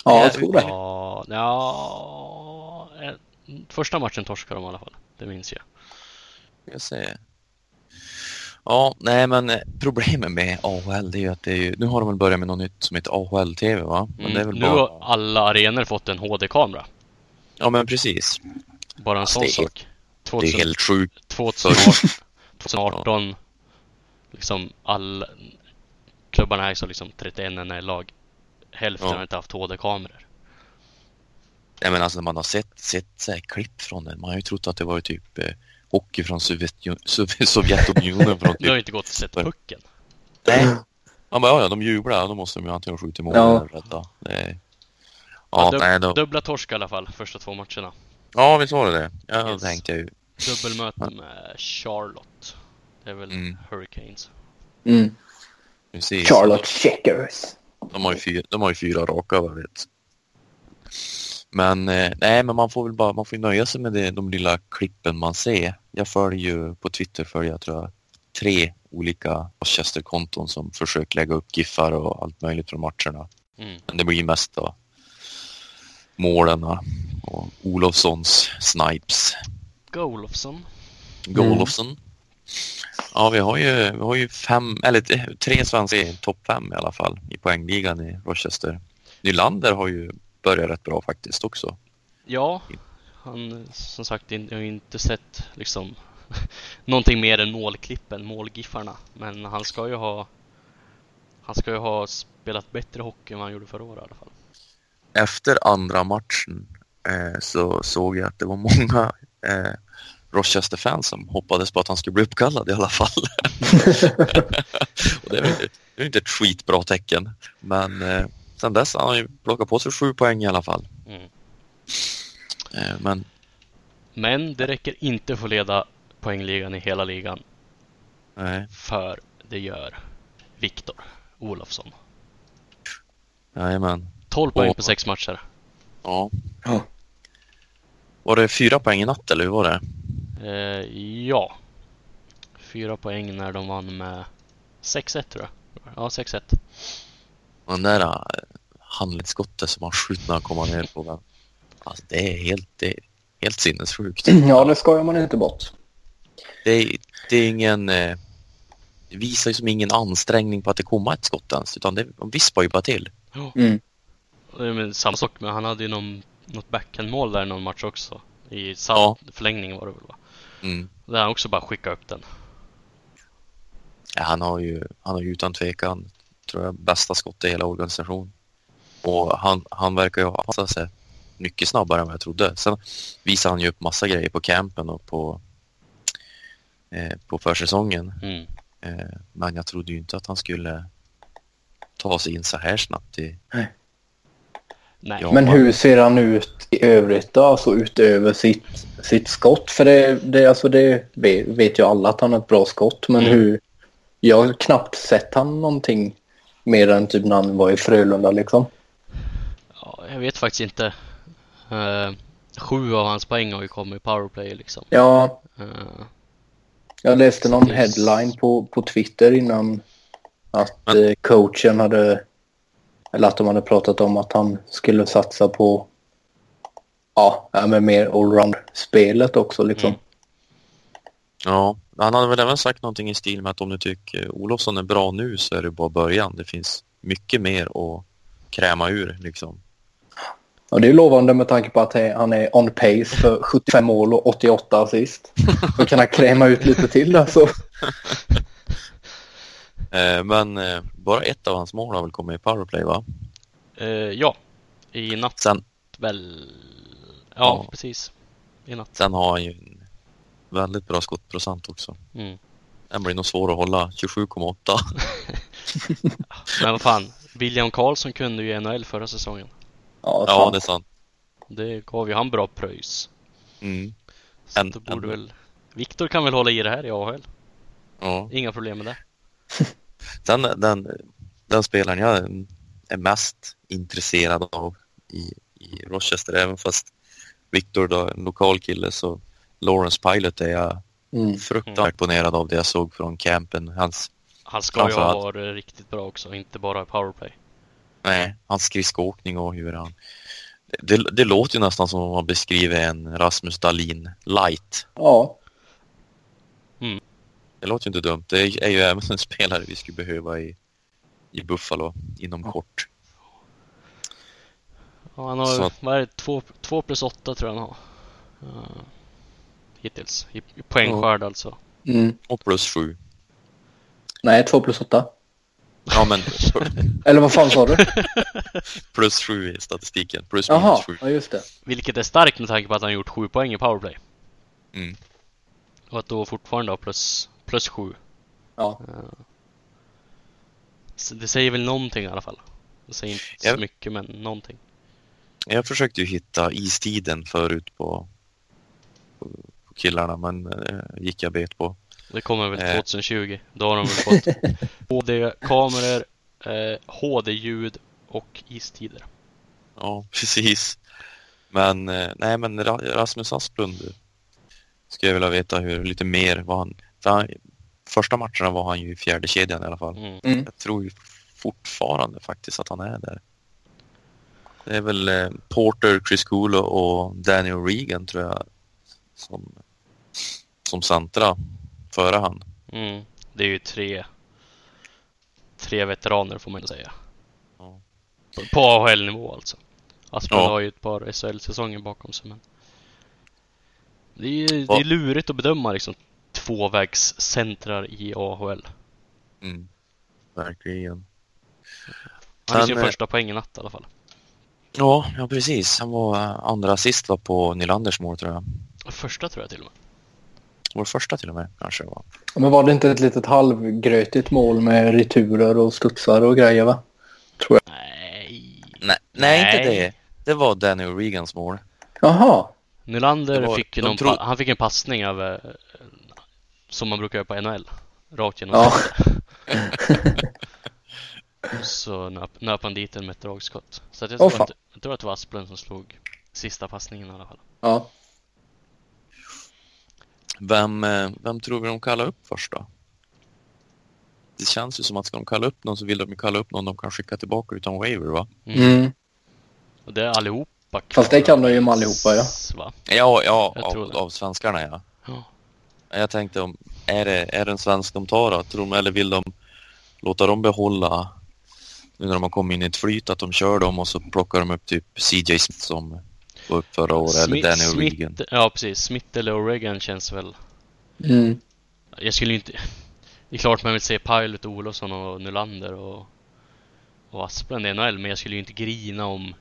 [SPEAKER 4] Ja, jag tror det.
[SPEAKER 2] Ja, ja, eh, första matchen torskade de i alla fall. Det minns jag.
[SPEAKER 3] Jag säger. Ja, nej men eh, problemet med AHL det är ju att det är ju, nu har de väl börjat med något nytt som heter AHL-TV va? Men det är
[SPEAKER 2] Mm.
[SPEAKER 3] väl
[SPEAKER 2] Nu
[SPEAKER 3] bara...
[SPEAKER 2] har alla arenor fått en HD-kamera.
[SPEAKER 3] Ja men precis.
[SPEAKER 2] Bara en sån
[SPEAKER 3] det är-
[SPEAKER 2] sak.
[SPEAKER 3] Det är
[SPEAKER 2] 2000,
[SPEAKER 3] helt sjukt.
[SPEAKER 2] 2018, 2018 <laughs> liksom alla klubbarna ägs av liksom 31 NHL-lag. Hälften
[SPEAKER 3] Ja.
[SPEAKER 2] har inte haft HD-kameror.
[SPEAKER 3] Nej men alltså när man har sett, sett så här klipp från det, man har ju trott att det var typ eh, hockey från Sovjet, Sov- <laughs> Sovjetunionen från <laughs>
[SPEAKER 2] Du har
[SPEAKER 3] typ...
[SPEAKER 2] inte gått och sett pucken.
[SPEAKER 3] Nej. Man bara, ja, ja de jublar, då måste de ju antingen skjuta i mål
[SPEAKER 4] Ja.
[SPEAKER 3] eller rädda. Det är...
[SPEAKER 2] Ja,
[SPEAKER 3] Ja,
[SPEAKER 2] dub-
[SPEAKER 3] nej då.
[SPEAKER 2] Dubbla torsk i alla fall, första två matcherna.
[SPEAKER 3] Ja, visst var det det. Ja,
[SPEAKER 2] Yes.
[SPEAKER 3] tänkte jag ju.
[SPEAKER 2] Dubbelmöte med Charlotte. Det är väl
[SPEAKER 3] Mm.
[SPEAKER 2] Hurricanes.
[SPEAKER 4] Mm.
[SPEAKER 3] Precis.
[SPEAKER 4] Charlotte Checkers.
[SPEAKER 3] De har ju fyra, de har ju fyra raka vad jag vet. Men eh, nej, men man får väl bara man får nöja sig med det, de lilla klippen man ser. Jag följer ju på Twitter följer jag tror jag tre olika Rochester-konton som försöker lägga upp giffar och allt möjligt från matcherna.
[SPEAKER 2] Mm.
[SPEAKER 3] Men det blir mest då målen och Olofssons snipes.
[SPEAKER 2] Golofsson.
[SPEAKER 3] Golofsson. Ja, vi har ju, vi har ju fem, eller tre svenskar i topp fem i alla fall i poängligan i Rochester. Nylander har ju börjat rätt bra faktiskt också.
[SPEAKER 2] Ja, han som sagt jag har inte sett liksom <laughs> någonting mer än målklippen, målgiffarna. Men han ska ju ha han ska ju ha spelat bättre hockey än vad han gjorde förra året i alla fall.
[SPEAKER 3] Efter andra matchen eh, så såg jag att det var många eh, Rochester-fans som hoppades på att han skulle bli uppkallad i alla fall. <laughs> och det är inte, det är inte ett skitbra tecken. Men eh, sen dess har han ju plockat på sig sju poäng i alla fall.
[SPEAKER 2] Mm.
[SPEAKER 3] Eh, men
[SPEAKER 2] Men det räcker inte för att leda poängligan i hela ligan.
[SPEAKER 3] nej,
[SPEAKER 2] För det gör Viktor Olofsson.
[SPEAKER 3] jajamän.
[SPEAKER 2] 12 poäng på sex matcher.
[SPEAKER 3] Ja.
[SPEAKER 4] Ja.
[SPEAKER 3] Var det fyra poäng i natt eller hur var det?
[SPEAKER 2] Eh, ja. Fyra poäng när de vann med 6-1 tror jag. Ja, 6-1.
[SPEAKER 3] Och Den där äh, handledsskottet som han skjuter när han kommer ner på den. Alltså det är helt, det är helt sinnessjukt. <clears throat>
[SPEAKER 4] Ja, det skojar man inte bort.
[SPEAKER 3] Det är, det är ingen... Eh, det visar ju som ingen ansträngning på att det kommer ett skott ens. Utan det de vispar ju bara till.
[SPEAKER 4] Mm.
[SPEAKER 2] Det är men samma sak, men han hade ju någon, något backhandmål där i någon match också. I sam-
[SPEAKER 3] Ja.
[SPEAKER 2] förlängning var det väl va?
[SPEAKER 3] Mm.
[SPEAKER 2] Där han också bara skickade upp den.
[SPEAKER 3] Ja, han har ju han har ju utan tvekan tror jag, bästa skottet i hela organisationen. Och han, han verkar ju ha passat sig mycket snabbare än vad jag trodde. Sen visar han ju upp massa grejer på campen och på, eh, på försäsongen.
[SPEAKER 2] Mm.
[SPEAKER 3] Eh, men jag trodde ju inte att han skulle ta sig in så här snabbt i...
[SPEAKER 2] Nej.
[SPEAKER 3] Ja.
[SPEAKER 4] Men hur ser han ut i övrigt då? Alltså utöver sitt, sitt skott? För det, det, alltså det vet, ju alla att han har ett bra skott. Men
[SPEAKER 2] Mm.
[SPEAKER 4] hur... Jag har knappt sett han någonting mer än typ när han var i Frölunda liksom.
[SPEAKER 2] Ja, jag vet faktiskt inte. Eh, sju av hans poäng har ju kommit i powerplay liksom.
[SPEAKER 4] Ja,
[SPEAKER 2] Eh,
[SPEAKER 4] jag läste någon headline på, på Twitter innan att eh, coachen hade... Eller att de hade pratat om att han skulle satsa på... Ja, ja, men mer allround-spelet också liksom.
[SPEAKER 2] Mm.
[SPEAKER 3] Ja, han hade väl även sagt någonting i stil med att om du tycker Olofsson är bra nu så är det bara början. Det finns mycket mer att kräma ur liksom.
[SPEAKER 4] Och det är lovande med tanke på att han är on pace för 75 mål och 88 assist. <laughs> Då kan han kräma ut lite till alltså. <laughs>
[SPEAKER 3] Eh, men eh, bara ett av hans mål har väl kommit i powerplay va?
[SPEAKER 2] eh, ja, i natt
[SPEAKER 3] Sen,
[SPEAKER 2] väl. Ja,
[SPEAKER 3] Ja.
[SPEAKER 2] precis. I natt.
[SPEAKER 3] sen har han ju en väldigt bra skottprocent också.
[SPEAKER 2] Mm.
[SPEAKER 3] Den blir nog svår att hålla, 27,8. <laughs>
[SPEAKER 2] Men vad fan, William Karlsson kunde ju i NHL förra säsongen.
[SPEAKER 4] Ja,
[SPEAKER 3] Ja, det är sant.
[SPEAKER 2] Det gav ju han bra pröjs.
[SPEAKER 3] Mm.
[SPEAKER 2] Så
[SPEAKER 3] En-
[SPEAKER 2] då borde
[SPEAKER 3] en-
[SPEAKER 2] väl Viktor kan väl hålla i det här i AHL.
[SPEAKER 3] Ja.
[SPEAKER 2] Inga problem med det.
[SPEAKER 3] Sen den, den spelaren jag är mest intresserad av i, i Rochester, även fast Victor då är en lokal kille så Lawrence Pilot är jag
[SPEAKER 4] Mm.
[SPEAKER 3] fruktansvärt imponerad av det jag såg från campen. Hans,
[SPEAKER 2] Han ska ju ha varit riktigt bra också, inte bara i powerplay.
[SPEAKER 3] nej, hans skridskoåkning och hur han... Det, det låter ju nästan som om man beskriver en Rasmus Dahlin light.
[SPEAKER 4] Ja,
[SPEAKER 3] Det låter ju inte dumt. Det är, ju även en spelare vi skulle behöva i, i Buffalo inom kort.
[SPEAKER 2] Ja, han har,
[SPEAKER 3] Så-
[SPEAKER 2] vad är det, två, två plus åtta tror jag han har. Uh, hittills, i, i poängskörd alltså.
[SPEAKER 4] mm.
[SPEAKER 3] Och plus sju.
[SPEAKER 4] nej 2 plus 8.
[SPEAKER 3] Ja men <laughs>
[SPEAKER 4] Eller vad fan sa du? <laughs>
[SPEAKER 3] plus sju i statistiken. Plus
[SPEAKER 4] Jaha,
[SPEAKER 3] minus sju.
[SPEAKER 4] ja just det.
[SPEAKER 2] Vilket är starkt med tanke på att han gjort sju poäng i powerplay.
[SPEAKER 3] Mm.
[SPEAKER 2] Och att då fortfarande ha plus, plus sju.
[SPEAKER 4] Ja.
[SPEAKER 2] Så det säger väl någonting i alla fall. Det säger inte så
[SPEAKER 3] Jag-
[SPEAKER 2] mycket men någonting.
[SPEAKER 3] Jag försökte ju hitta istiden förut på, på, på killarna men eh, gick jag bet på.
[SPEAKER 2] Det kommer väl
[SPEAKER 3] Eh.
[SPEAKER 2] 2020. Då har de väl fått <laughs> HD-kameror, eh, HD-ljud och istider.
[SPEAKER 3] Ja, precis. Men eh, nej, men Ra- Rasmus Asplund skulle jag vilja veta hur lite mer vad han, han första matcherna var han ju i fjärde kedjan i alla fall.
[SPEAKER 2] Mm.
[SPEAKER 4] Mm.
[SPEAKER 3] Jag tror ju fortfarande faktiskt att han är där. Det är väl eh, Porter, Chris Coolo och Daniel Regan tror jag som, som centra före han.
[SPEAKER 2] Mm. Det är ju tre, tre veteraner får man ju säga.
[SPEAKER 3] Ja.
[SPEAKER 2] På, på AHL-nivå alltså. Asplund
[SPEAKER 3] Ja.
[SPEAKER 2] har ju ett par SHL-säsonger bakom sig men det är, det
[SPEAKER 3] Ja.
[SPEAKER 2] är lurigt att bedöma liksom tvåvägscentrar i AHL.
[SPEAKER 3] Mm. Verkligen.
[SPEAKER 2] Han fick
[SPEAKER 3] Sen,
[SPEAKER 2] sin
[SPEAKER 3] eh,
[SPEAKER 2] första poäng i natt i alla fall.
[SPEAKER 3] Ja, ja precis. Han var eh, andra assist var på Nylanders mål tror jag.
[SPEAKER 2] Första tror jag till och med.
[SPEAKER 3] Vår första till och med kanske var.
[SPEAKER 4] Men var det inte ett litet halvgrötigt mål med returer och studsar och grejer va?
[SPEAKER 2] Nej.
[SPEAKER 3] Nej, nej, inte
[SPEAKER 2] Nej.
[SPEAKER 3] det. Det var Danny O'Regans mål.
[SPEAKER 4] Jaha.
[SPEAKER 2] Nylander
[SPEAKER 3] var-
[SPEAKER 2] fick någon
[SPEAKER 3] tro-
[SPEAKER 2] han fick en passning av som man brukar göra på NHL. Rakt genom
[SPEAKER 4] Ja. <laughs>
[SPEAKER 2] Så nöp, nöp han dit den med ett dragskott. Så att jag,
[SPEAKER 4] Åh,
[SPEAKER 2] tror att, jag tror att det var Asplund som slog sista passningen i alla fall.
[SPEAKER 4] Ja.
[SPEAKER 3] Vem, eh, vem tror vi de kallar upp först då? Det känns ju som att ska de kalla upp någon så vill de ju kalla upp någon de kan skicka tillbaka utan waiver va?
[SPEAKER 4] Mm.
[SPEAKER 2] Och det är allihopa
[SPEAKER 4] Fast det kan de ju med allihopa, ja.
[SPEAKER 2] Va?
[SPEAKER 3] Ja, ja
[SPEAKER 2] Jag tror
[SPEAKER 3] av, av svenskarna ja.
[SPEAKER 2] Ja.
[SPEAKER 3] Jag tänkte om, är det, är det en svensk de tar då? Tror de, eller vill de låta dem behålla nu när de har kommit in i ett flyt att de kör dem och så plockar de upp typ CJ Smith som var upp förra året eller Danny O'Regan.
[SPEAKER 2] Ja precis, Smith eller O'Regan känns väl
[SPEAKER 4] Mm.
[SPEAKER 2] Jag skulle ju inte Det är klart man vill se Pilot, Olofsson och Nylander och Och Asplund i NHL men jag skulle ju inte grina om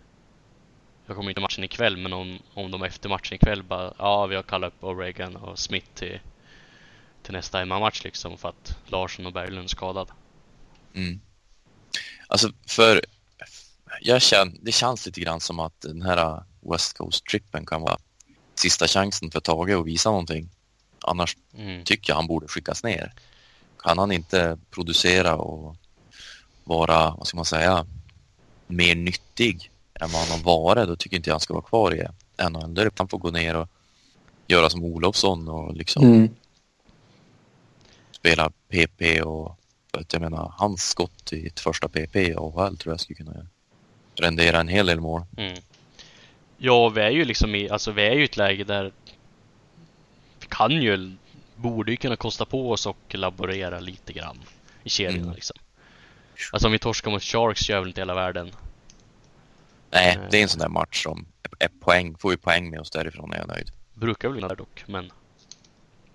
[SPEAKER 2] Jag kommer inte matchen ikväll men om, om de efter matchen ikväll bara Ja vi har kallat upp O'Regan och Smith till Till nästa hemmamatch liksom för att Larsson och Berglund är skadad
[SPEAKER 3] Mm. Alltså för jag känner, det känns lite grann som att den här West Coast-trippen kan vara sista chansen för Tage att visa någonting. Annars
[SPEAKER 2] mm.
[SPEAKER 3] tycker jag han borde skickas ner. Kan han inte producera och vara, vad ska man säga, mer nyttig än vad han har varit, då tycker inte jag han ska vara kvar i NHL. Han får gå ner och göra som Olofsson och liksom
[SPEAKER 4] Mm.
[SPEAKER 3] Spela PP och jag menar, hans skott i ett första PP i AHL tror jag skulle kunna rendera en hel del mål.
[SPEAKER 2] Mm. Ja, vi är ju liksom i, alltså vi är ju ett läge där vi kan ju, borde ju kunna kosta på oss och laborera lite grann i kedjorna
[SPEAKER 3] Mm.
[SPEAKER 2] liksom. Alltså om vi torskar mot Sharks gör väl inte hela världen.
[SPEAKER 3] Nej,
[SPEAKER 2] Nej.
[SPEAKER 3] det är en sån där match som är poäng, får vi poäng med oss därifrån är jag nöjd.
[SPEAKER 2] Brukar väl vinna där dock, men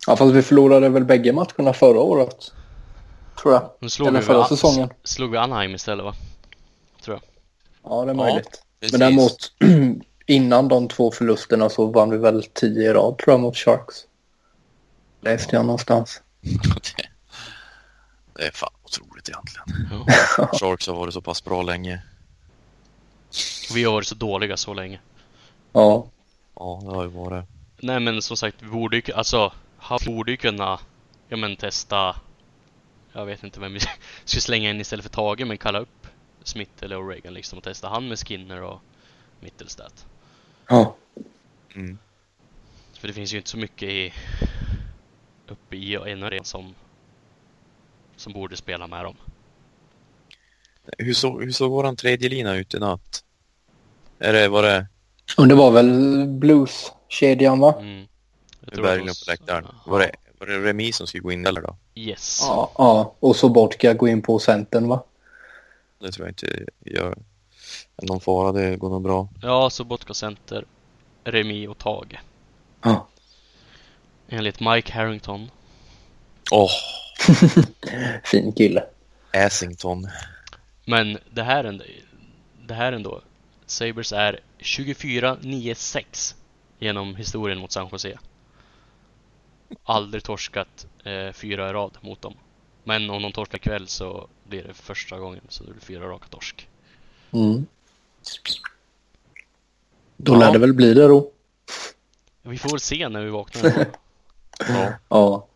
[SPEAKER 4] Ja, fast vi förlorade väl bägge matcherna förra året. Tror jag.
[SPEAKER 2] nu slog
[SPEAKER 4] Eller
[SPEAKER 2] vi,
[SPEAKER 4] förra säsongen.
[SPEAKER 2] slog vi Anaheim istället va? Tror jag.
[SPEAKER 4] Ja, det är
[SPEAKER 3] Ja,
[SPEAKER 4] möjligt.
[SPEAKER 3] Precis.
[SPEAKER 4] Men däremot <clears throat> innan de två förlusterna så vann vi väl tio i rad tror jag mot Sharks. Läste jag någonstans. <laughs>
[SPEAKER 3] det, det är fan otroligt egentligen.
[SPEAKER 2] Ja. <laughs>
[SPEAKER 3] Sharks har varit så pass bra länge.
[SPEAKER 2] Vi har varit så dåliga så länge.
[SPEAKER 4] Ja.
[SPEAKER 3] Ja, det har ju varit.
[SPEAKER 2] Nej men som sagt, vi borde ju, alltså, han borde ju kunna, ja men testa, jag vet inte vem vi <laughs> ska slänga in istället för Tage, men kalla upp Smith eller O'Regan liksom och testa han med Skinner och Mittelstadt.
[SPEAKER 4] Ja.
[SPEAKER 3] Mm.
[SPEAKER 2] För det finns ju inte så mycket i, uppe i NHL som, som borde spela med dem.
[SPEAKER 3] Hur, såg, hur såg våran tredje lina ut i natt? Är det, var det
[SPEAKER 4] Och det var väl Blues-kedjan va?
[SPEAKER 2] Mm. Jag
[SPEAKER 3] i
[SPEAKER 2] tror att
[SPEAKER 3] Berglund på läktaren? Var det, var det Remi som skulle gå in eller då?
[SPEAKER 2] Yes.
[SPEAKER 4] Ja. ja. Och så Botka gå in på centern va?
[SPEAKER 3] Det tror jag inte gör någon fara, det går nog bra.
[SPEAKER 2] Ja, så Botka Center, Remi och Tage.
[SPEAKER 4] Ja.
[SPEAKER 2] Enligt Mike Harrington.
[SPEAKER 3] Åh, <laughs>
[SPEAKER 4] Fin kille.
[SPEAKER 3] Essington.
[SPEAKER 2] Men det här ändå, det här ändå. Sabres är 24-9-6 genom historien mot San Jose. Aldrig torskat eh, fyra i rad mot dem. Men om de torskar ikväll så blir det första gången så det blir fyra raka torsk.
[SPEAKER 4] Mm. Då
[SPEAKER 3] Ja.
[SPEAKER 4] lär det väl bli det då.
[SPEAKER 2] Vi får väl se när vi vaknar. <laughs>
[SPEAKER 3] Ja,
[SPEAKER 4] Ja,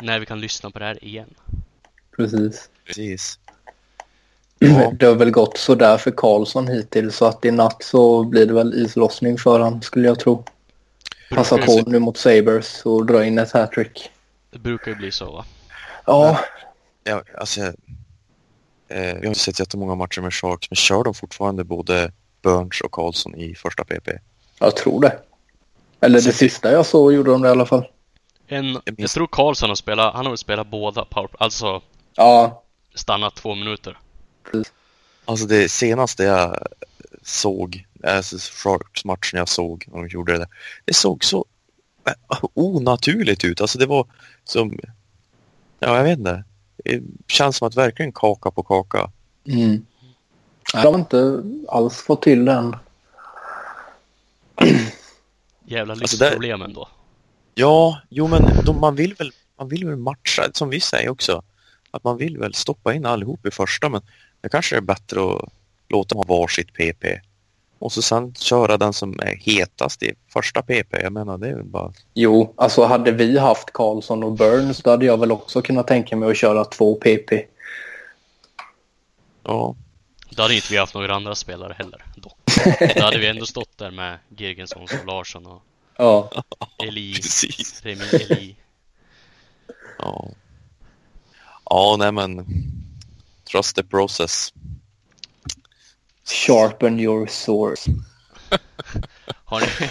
[SPEAKER 2] när vi kan lyssna på det här igen.
[SPEAKER 4] precis.
[SPEAKER 3] precis. <clears throat> Ja.
[SPEAKER 4] Det har väl gått sådär för Karlsson hittills så att i natt så blir det väl islossning för han skulle jag tro. Passa på nu mot Sabres och dra in ett hattrick.
[SPEAKER 2] Det brukar ju bli så va?
[SPEAKER 4] Ja,
[SPEAKER 3] Ja, alltså, jag, eh, jag har sett jättemånga matcher med Sharks, men kör de fortfarande både Burns och Karlsson i första PP?
[SPEAKER 4] jag tror det. Eller det sista jag såg gjorde de det i alla fall.
[SPEAKER 2] En,
[SPEAKER 3] Jag
[SPEAKER 2] tror Karlsson har spelat, han har väl spelat båda power, alltså
[SPEAKER 4] Ja,
[SPEAKER 2] stannat två minuter.
[SPEAKER 3] Alltså det senaste jag såg alltså, Sharks matchen jag såg när de gjorde det där. Det såg så eh, onaturligt ut. Alltså det var som, ja jag vet inte. Det känns som att verkligen kaka på kaka.
[SPEAKER 4] Mm. De har inte alls fått till den.
[SPEAKER 2] Jävla
[SPEAKER 3] Alltså,
[SPEAKER 2] lyxproblem ändå.
[SPEAKER 3] Ja, jo men de, man, vill väl, man vill väl matcha, som vi säger också. Att man vill väl stoppa in allihop i första men det kanske är bättre att låta dem ha varsitt PP. Och så sen köra den som är hetast i första PP. Jag menar det är väl bara...
[SPEAKER 4] Jo, alltså hade vi haft Karlsson och Burns då hade jag väl också kunnat tänka mig att köra två PP.
[SPEAKER 3] Ja,
[SPEAKER 2] Då hade inte vi haft några andra spelare heller dock. <laughs> Då hade vi ändå stått där med Girgensson och Larsson och
[SPEAKER 4] Ja.
[SPEAKER 2] Eli, <laughs>
[SPEAKER 3] precis.
[SPEAKER 2] Remi Eli.
[SPEAKER 3] Ja. ja, nej men trust the process.
[SPEAKER 4] Sharpen your swords. <laughs>
[SPEAKER 2] Har ni,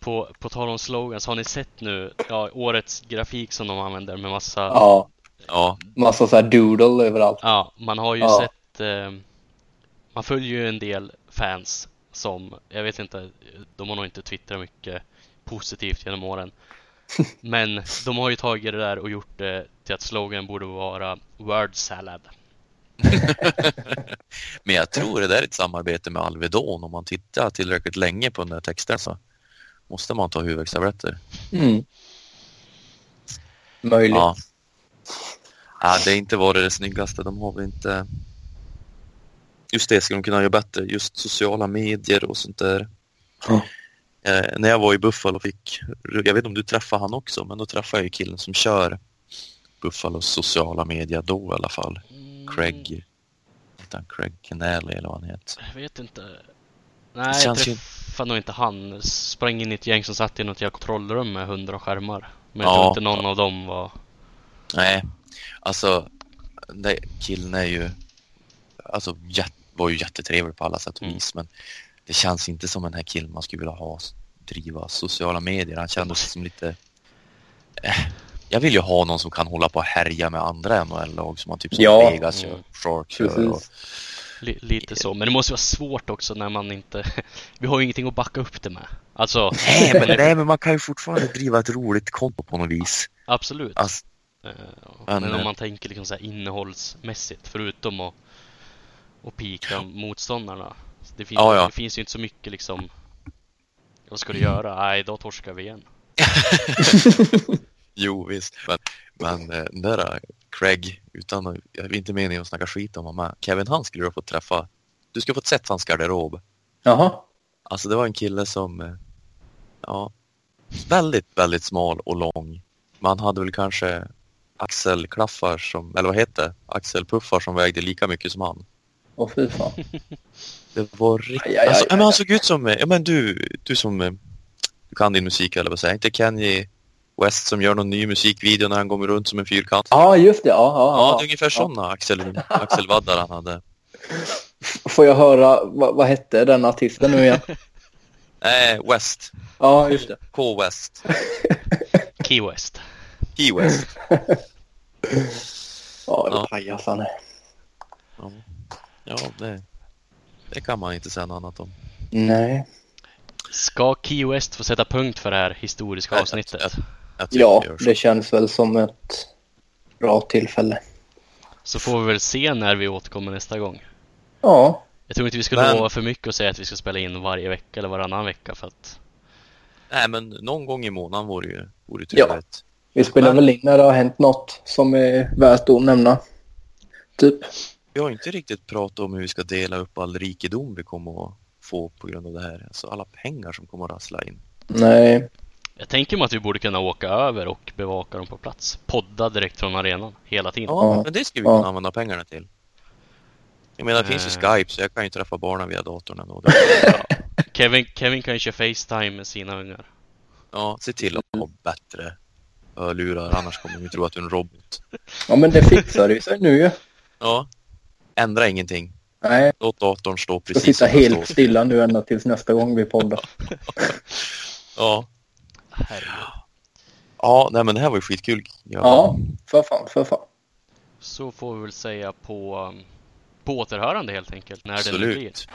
[SPEAKER 2] på, på tal om slogans, har ni sett nu ja, årets grafik som de använder med massa
[SPEAKER 4] Ja,
[SPEAKER 3] Ja,
[SPEAKER 4] massa så här doodle överallt.
[SPEAKER 2] Ja, man har ju
[SPEAKER 4] Ja.
[SPEAKER 2] sett eh, Man följer ju en del fans som, jag vet inte, de har nog inte twittrat mycket positivt genom åren. <laughs> Men de har ju tagit det där och gjort det till att slogan borde vara Word Salad. <laughs>
[SPEAKER 3] men jag tror det där är ett samarbete med Alvedon. Om man tittar tillräckligt länge på den där texten så måste man ta huvudvärkstabletter.
[SPEAKER 4] Mm. Möjligt.
[SPEAKER 3] Ja. ja, det har inte varit det snyggaste. De har väl inte... Just det ska de kunna göra bättre. Just sociala medier och sånt där.
[SPEAKER 4] Ja.
[SPEAKER 3] Eh, när jag var i Buffalo fick... Jag vet inte om du träffade han också, men då träffade jag ju killen som kör Buffalos sociala medier då i alla fall. Craig... Heter han Craig Kennelly eller vad han heter?
[SPEAKER 2] Jag vet inte. Nej, jag
[SPEAKER 3] känns ju-
[SPEAKER 2] träffade nog inte han. Sprang in i ett gäng som satt i något jävla kontrollrum med hundra skärmar. Men jag
[SPEAKER 3] Ja.
[SPEAKER 2] tror inte någon av dem var...
[SPEAKER 3] Nej, alltså den killen är ju... Alltså var ju jättetrevlig på alla sätt och
[SPEAKER 2] Mm.
[SPEAKER 3] vis, men det känns inte som den här killen man skulle vilja ha driva sociala medier. Han kändes som lite... Eh, jag vill ju ha någon som kan hålla på och härja med andra NHL-lag som man typ som
[SPEAKER 4] Ja.
[SPEAKER 3] Vegas
[SPEAKER 2] Mm.
[SPEAKER 3] Sharks gör. Och,
[SPEAKER 2] lite så. Men det måste vara svårt också när man inte... <laughs> Vi har ju ingenting att backa upp det med. Alltså,
[SPEAKER 3] nej, men, <laughs> nej, men man kan ju fortfarande driva ett roligt konto på något vis.
[SPEAKER 2] absolut.
[SPEAKER 3] Alltså,
[SPEAKER 2] Eh,
[SPEAKER 3] Men,
[SPEAKER 2] Men om man tänker liksom så här innehållsmässigt, förutom att, att pika motståndarna. Det finns,
[SPEAKER 3] Ja, ja.
[SPEAKER 2] det finns ju inte så mycket liksom Vad ska du göra? Nej, idag torskar vi igen. <laughs>
[SPEAKER 3] Jo, visst. Men, men eh, den där eh, Craig, utan jag är inte meningen att snacka skit om honom, Kevin han skulle du ha fått träffa. Du skulle ha fått sett hans garderob.
[SPEAKER 4] Jaha.
[SPEAKER 3] Alltså det var en kille som, eh, ja, väldigt, väldigt smal och lång. Man hade väl kanske axelklaffar som, eller vad heter det? Axelpuffar som vägde lika mycket som han.
[SPEAKER 4] Åh fy fan. <laughs>
[SPEAKER 3] Det var riktigt... Alltså, men han såg ut som, ja men du, du som, du kan din musik eller vad säger Inte Kanye West som gör någon ny musikvideo när han går runt som en fyrkant.
[SPEAKER 4] Ja, just det. Ja,
[SPEAKER 3] Ja,
[SPEAKER 4] ja,
[SPEAKER 3] det är
[SPEAKER 4] ja.
[SPEAKER 3] ungefär sådana axel, axelvaddar han hade. <laughs>
[SPEAKER 4] Får jag höra, vad, vad hette den artisten nu igen? <laughs>
[SPEAKER 3] Nej, West.
[SPEAKER 4] Ja, just det.
[SPEAKER 3] K West. <laughs>
[SPEAKER 2] Key West.
[SPEAKER 3] Key West.
[SPEAKER 4] Ja, det
[SPEAKER 3] Ja.
[SPEAKER 4] pajas han är.
[SPEAKER 3] Ja, ja det, det kan man inte säga något annat om.
[SPEAKER 4] Nej.
[SPEAKER 2] Ska Key West få sätta punkt för det här historiska avsnittet?
[SPEAKER 3] jag- Jag
[SPEAKER 4] Ja, det känns väl som ett bra tillfälle.
[SPEAKER 2] Så får vi väl se när vi återkommer nästa gång.
[SPEAKER 4] Ja,
[SPEAKER 2] Jag tror inte vi ska
[SPEAKER 3] Men-
[SPEAKER 2] lova för mycket och säga att vi ska spela in varje vecka eller varannan vecka för att
[SPEAKER 3] Nej, men någon gång i månaden vore ju vore ju
[SPEAKER 4] Ja.
[SPEAKER 3] trevligt.
[SPEAKER 4] vi spelar
[SPEAKER 3] Men-
[SPEAKER 4] väl in när det har hänt något som är värt att nämna. Typ.
[SPEAKER 3] Vi har inte riktigt pratat om hur vi ska dela upp all rikedom vi kommer att få på grund av det här. Alltså alla pengar som kommer att rassla in.
[SPEAKER 4] Nej.
[SPEAKER 2] Jag tänker mig att vi borde kunna åka över och bevaka dem på plats. Podda direkt från arenan hela tiden.
[SPEAKER 3] Ja,
[SPEAKER 4] Ja.
[SPEAKER 3] men det ska vi
[SPEAKER 4] Ja.
[SPEAKER 3] kunna använda pengarna till. Jag menar, det finns ju
[SPEAKER 2] Eh.
[SPEAKER 3] Skype så jag kan ju träffa barnen via datorn ändå.
[SPEAKER 2] Kevin, Kevin kan ju köra Facetime med sina ungar.
[SPEAKER 3] Ja, se till att ha bättre hörlurar annars kommer vi tro att du är en robot.
[SPEAKER 4] Ja, men det fixar ju sig nu ju.
[SPEAKER 3] Ja, ändra ingenting.
[SPEAKER 4] Nej,
[SPEAKER 3] Låt datorn stå precis
[SPEAKER 4] sitta
[SPEAKER 3] som den
[SPEAKER 4] helt
[SPEAKER 3] står.
[SPEAKER 4] stilla nu ända tills nästa gång vi poddar.
[SPEAKER 3] Ja.
[SPEAKER 2] Herregud.
[SPEAKER 3] ja, nej men det här var ju skitkul. Ja.
[SPEAKER 4] Ja, för fan, för fan.
[SPEAKER 2] Så får vi väl säga på, på återhörande helt enkelt, när det nu blir.
[SPEAKER 3] Absolut.